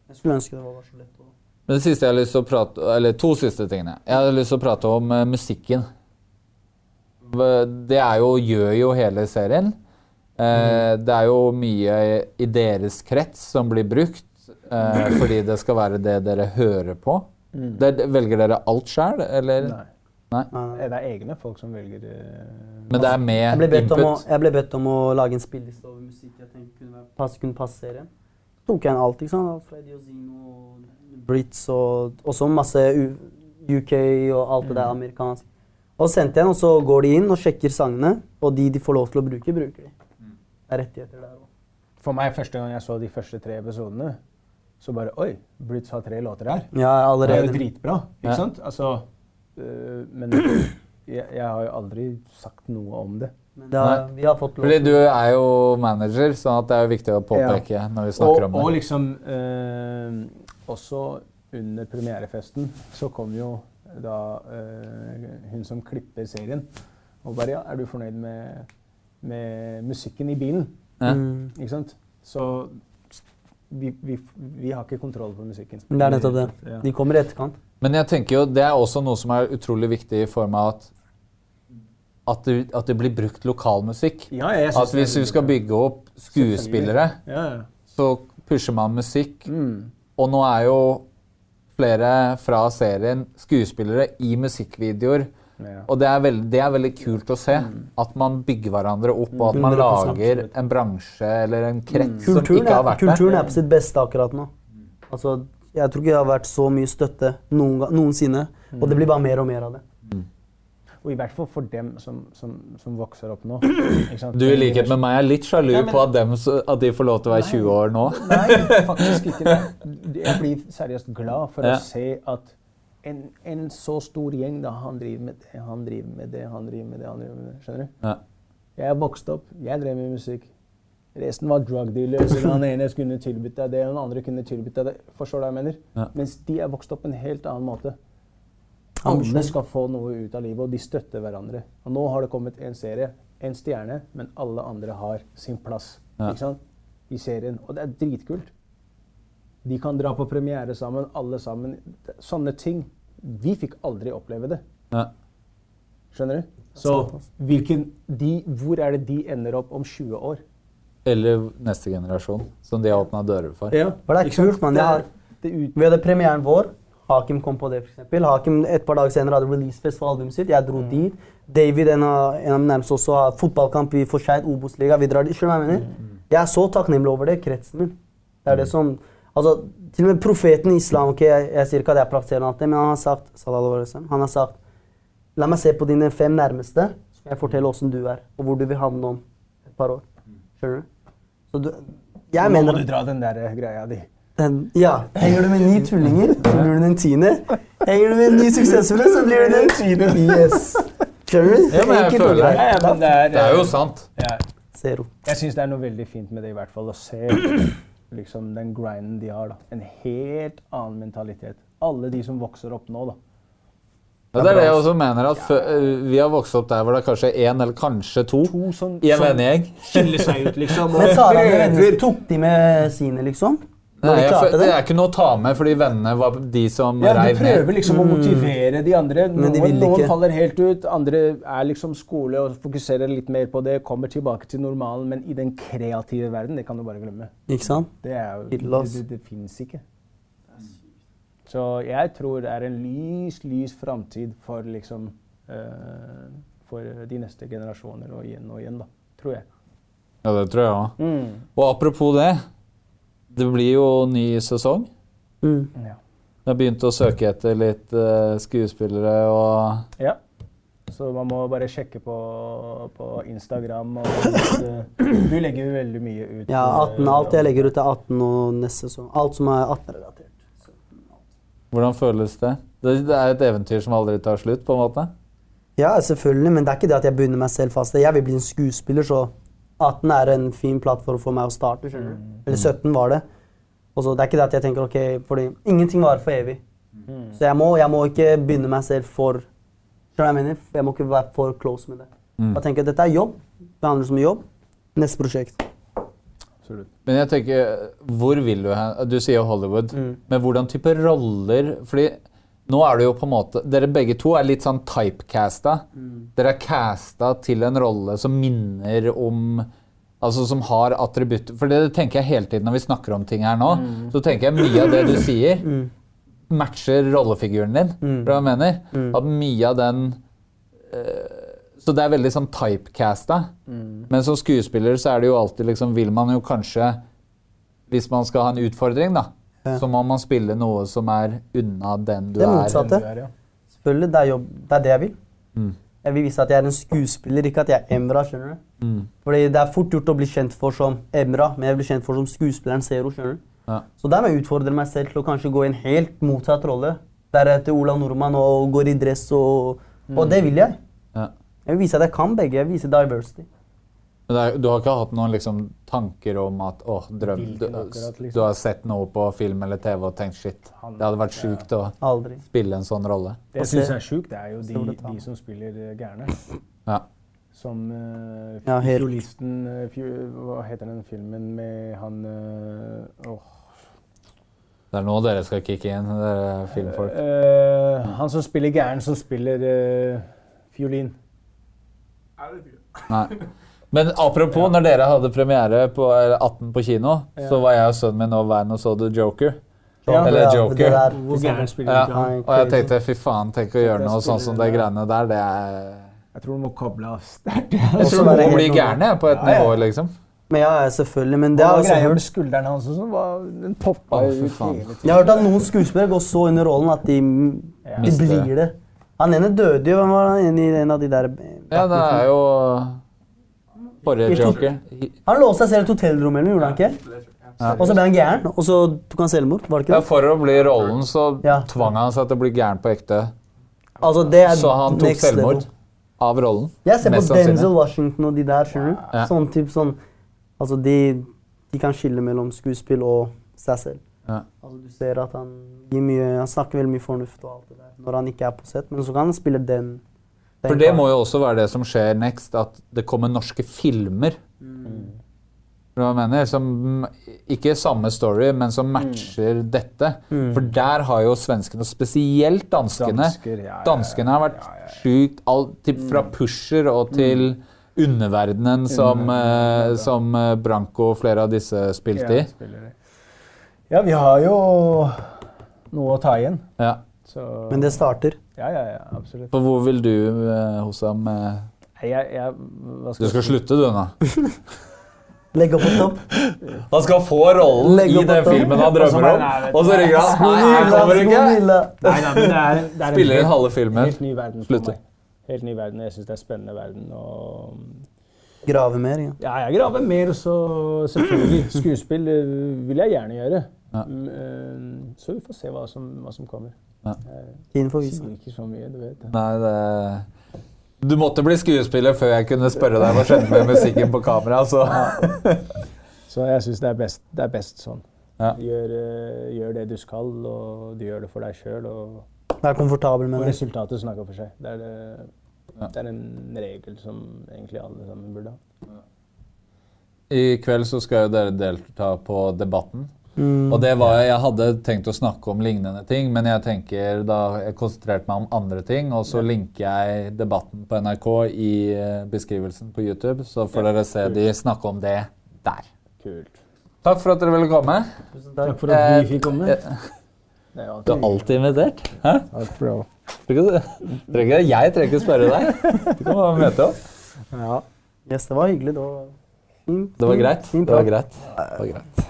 Jeg skulle ønske det var så lett. Men det siste jeg har lyst til å prate Eller to siste tingene. Jeg har lyst til å prate om uh, musikken. Det er jo, gjør jo hele serien. Eh, det er jo mye i deres krets som blir brukt uh, fordi det skal være det dere hører på. Det, velger dere alt sjøl, eller? Nei. Nei. Det er egne folk som velger eh, Men det er med Jeg ble, bedt om å, input? jeg ble bedt om å lage en spilleliste over musikk jeg tenkte kunne, passe, kunne passe serien. Så tok jeg en alt. ikke sant? Freddy Ozino, Brits og også masse UK og alt det der amerikansk. Og så sendte jeg den, og så går de inn og sjekker sangene, og de de får lov til å bruke, bruker de. Det er rettigheter der òg. For meg, første gang jeg så de første tre episodene, så bare Oi, Brits har tre låter her. Ja, allerede. Det er jo dritbra, ikke Ja. sant? Altså, øh, men jeg, jeg har jo aldri sagt noe om det. Men det har, vi har fått lov. Fordi du er jo manager, så at det er jo viktig å påpeke når vi snakker og, om og liksom øh, Også under premierefesten så kom jo da øh, hun som klipper serien, og bare Ja, er du fornøyd med, med musikken i bilen? Ja. Mm. Ikke sant? Så vi, vi, vi har ikke kontroll på musikken. Det er nettopp det. Ja. De kommer i etterkant. Men jeg tenker jo, det er også noe som er utrolig viktig i form av at at det, at det blir brukt lokalmusikk. Ja, jeg synes At hvis du skal bygge opp skuespillere, Ja, ja. så pusher man musikk. Mm. Og nå er jo flere fra serien skuespillere i musikkvideoer. Ja. Og det er, veldig, det er veldig kult å se. At man bygger hverandre opp, og at man lager en bransje eller en krets som Kulturen ikke har vært vært kulturen der. er på sitt beste akkurat nå. Altså, jeg tror ikke det har vært så mye støtte noen, noensinne. Og det blir bare mer og mer av det. Og i hvert fall for dem som, som, som vokser opp nå. (clears throat) ikke sant? Du i likhet med meg er litt sjalu Ja, men- på at, dem, at de får lov til å være 20 år nå. Nei, (laughs) faktisk ikke det. Jeg blir seriøst glad for Ja. å se at en, en så stor gjeng da, han driver med det, han driver med det, han driver med det, han driver med det. Skjønner du? Ja. Jeg vokste opp, jeg drev med musikk. Resten var drug dealers. Den ene kunne tilbudt deg det, den andre kunne tilbudt deg det. Forstår du hva jeg mener? Ja. Mens de er vokst opp på en helt annen måte. Alle skal få noe ut av livet, og de støtter hverandre. Og nå har det kommet en serie, en stjerne, men alle andre har sin plass Ja. ikke sant? i serien. Og det er dritkult. De kan dra på premiere sammen, alle sammen. Sånne ting. Vi fikk aldri oppleve det. Ja. Skjønner du? Så hvilken, de, hvor er det de ender opp om 20 år? Eller neste generasjon, som de har åpna dører for. For det er kult, ut, vi hadde premieren vår. Hakim kom på det, eksempel. Hakim et par dager senere hadde releasefest for albumet sitt. Jeg dro dit. David, en av, en av mine nærmeste, også har fotballkamp i Forseid, Obos-liga. Vi drar dit. Skjønner du hva jeg mener? Jeg er så takknemlig over det. Kretsen min. Det er det som Altså, til og med profeten i islam ok, jeg, jeg sier ikke at jeg praktiserer alt det, men han har sagt wasallam, han har sagt La meg se på dine fem nærmeste, så skal jeg fortelle åssen du er, og hvor du vil havne om et par år. Skjønner du? Så du Jeg nå må du dra den der greia di. Den, ja. Henger du med ni tullinger, så blir du den tiende. Henger du med ni suksessfulle, så blir du den tiende. Yes. Skjønner du? Ja, men jeg føler det. Ja, ja, det er, Det er jo sant. Ja, Zero. jeg syns det er noe veldig fint med det, i hvert fall å se (clears throat) liksom, den grinden de har. da. En helt annen mentalitet. Alle de som vokser opp nå, da. Ja, det er det jeg også mener, at øh, vi har vokst opp der hvor det er kanskje én eller kanskje to To som, i en vennegjeng. skiller seg ut, liksom. Men Sara prøver- vennene tok de med sine, liksom? Nei, jeg, det? det er ikke noe å ta med, fordi vennene var de som Ja, du prøver ned. liksom å motivere de andre. Noen, de Noen, faller helt ut, andre er liksom skole og fokuserer litt mer på det, kommer tilbake til normalen, men i den kreative verden, det kan du bare glemme. Ikke sant? Det, er det, det, det fins ikke. Så jeg tror det er en lys, lys framtid for liksom uh, For de neste generasjoner og igjen og igjen, da. Tror jeg. Ja, det tror jeg òg. Mm. Og apropos det. Det blir jo ny sesong. Mm. Ja. Du har begynt å søke etter litt uh, skuespillere og ja. Så man må bare sjekke på, på Instagram. Og, (clears throat) eh, du legger jo veldig mye ut. Ja, eh, 18. Alt jeg legger ut, er 18 og neste sesong. Alt som er 18-relatert. Hvordan føles det? det? Det er et eventyr som aldri tar slutt, på en måte. Ja, selvfølgelig, men det er ikke det at jeg begynner meg selv fast. Jeg vil bli en skuespiller, så 18 er en fin plattform for meg å starte. skjønner du? Eller 17 var det. Og så Det er ikke det at jeg tenker ok, fordi ingenting varer for evig. Så jeg må, jeg må ikke begynne meg selv for Skjønner du hva jeg mener? Jeg må ikke være for close med det. Jeg tenker at Dette er jobb. Det handler som jobb. Neste prosjekt. Absolutt. Men jeg tenker, hvor vil du hen? Du sier Hollywood. Men hvordan type roller Fordi nå er det jo på en måte Dere begge to er litt sånn typecasta. Dere er casta til en rolle som minner om Altså som har attributter For det tenker jeg hele tiden når vi snakker om ting her nå. Så tenker jeg mye av det du sier, matcher rollefiguren din. Mm. hva jeg mener? At mye av den eh, Så det er veldig sånn typecasta. Men som skuespiller så er det jo alltid liksom Vil man jo kanskje Hvis man skal ha en utfordring, da, Ja. så må man spille noe som er unna den du Det er motsatt. Du ja. Selvfølgelig, det er jobb. Det er det jeg vil. Mm. Jeg vil vise at jeg er en skuespiller, ikke at jeg er Emra. skjønner du? Mm. Fordi Det er fort gjort å bli kjent for som Emra, men jeg blir kjent for som skuespilleren Zero. skjønner du? Ja. Så der må jeg utfordre meg selv til å kanskje gå i en helt motsatt rolle. Deretter Ola Nordmann og går i dress, og, og det vil jeg. Ja. Jeg vil vise at jeg kan begge. Jeg vil vise diversity. Men det er, du har ikke hatt noen liksom, tanker om at åh, drøm du, akkurat, liksom? du har sett noe på film eller TV og tenkt shit, det hadde vært sjukt å Aldri. spille en sånn rolle. Det jeg syns er sjukt, det er jo de, de som spiller gærne. Ja. Som uh, Ja, fiolisten uh, Hva heter den filmen med han uh, åh, Det er nå dere skal kicke inn, dere filmfolk. Uh, Han som spiller gæren, som spiller fiolin. Nei. (laughs) Men apropos, når dere hadde premiere på 18 på kino, så var jeg og sønnen min over veien og så The Joker. Ja. Eller Ja, det Joker. der- Ja. Og jeg tenkte fy faen, tenk å gjøre noe sånn som det greiene der. Det er Jeg tror du må koble av sterkt. Jeg tror du må bli gæren på et Ja, nivå, liksom. Men ja, selvfølgelig. Men det er var altså greia med skuldrene hans som var- Den poppa ut hele jeg har hørt at noen skuespillere går så inn i rollen at de, de blir det. Han ene døde jo. Hvem var han i en av de der Ja, det er jo forrige Joker. Han låste seg selv i et hotellrom, eller gjorde han ikke? Og så ble han gæren, og så tok han selvmord. Var det Ja, ikke det? for å bli rollen så Ja. tvang han seg til å bli gæren på ekte. Altså, det er Så han tok selvmord level. av rollen. Jeg ser på Denzel Washington og de der, skjønner du? Ja. Sånn typ sånn Altså, de, de kan skille mellom skuespill og seg selv. Ja. Altså, du ser at han gir mye Han snakker veldig mye fornuft og alt det der når han ikke er på sett, men så kan han spille den. For det må jo også være det som skjer next, at det kommer norske filmer. Mm. Hva jeg mener? Som ikke samme story, men som matcher dette. For der har jo svenskene, og spesielt danskene Dansker, ja, ja, ja. Danskene har vært sjukt alt, typ Fra Pusher og til underverdenen, som, uh, som eh, Branko og flere av disse spilte i. Ja, ja, vi har jo noe å ta igjen. Ja. Så Men det starter. Ja, ja, ja, absolutt. For hvor vil du, hos Hossam eh, Jeg, jeg, hva Du skal si? slutte, du, nå. (laughs) Legg opp på topp. Han skal få rollen Legg i den filmen han drømmer om, og så ringer han. Nei, jeg kommer ikke. Nei, nei, men det er, det er Spiller inn halve filmen. Helt ny verden for meg. Helt ny verden. Jeg syns det er spennende verden. Og Grave mer. Ja. ja, jeg graver mer, så selvfølgelig. Skuespill eh, vil jeg gjerne gjøre. Ja. Eh, Så vi får se hva som, hva som kommer. Ja. Jeg Tiden får vise. sier ikke så mye, du vet. Nei, det Du måtte bli skuespiller før jeg kunne spørre deg hva skjedde med musikken på kamera. Så. Så jeg syns det, er best- det er best sånn. Ja. Gjør, eh, gjør det du skal, og du gjør det for deg sjøl. Og, Vær komfortabel med og resultatet snakker for seg. Det er, det, Ja. det er en regel som egentlig alle sammen burde ha. I kveld så skal jo dere delta på Debatten. Mm. Og det var, Jeg hadde tenkt å snakke om lignende ting, men jeg tenker da jeg konsentrerte meg om andre ting. Og så linker jeg Debatten på NRK i eh, beskrivelsen på YouTube, så får dere se de snakke om det der. Kult. Takk for at dere ville komme. Takk for at vi Eh, fikk komme. eh, Det er Du er alltid invitert. Hæ? Takk, for det. trenger Jeg trenger ikke spørre deg. Du kan bare møte opp. Ja. Yes, det var hyggelig. Det var. Det var greit. Det var greit. Det var greit.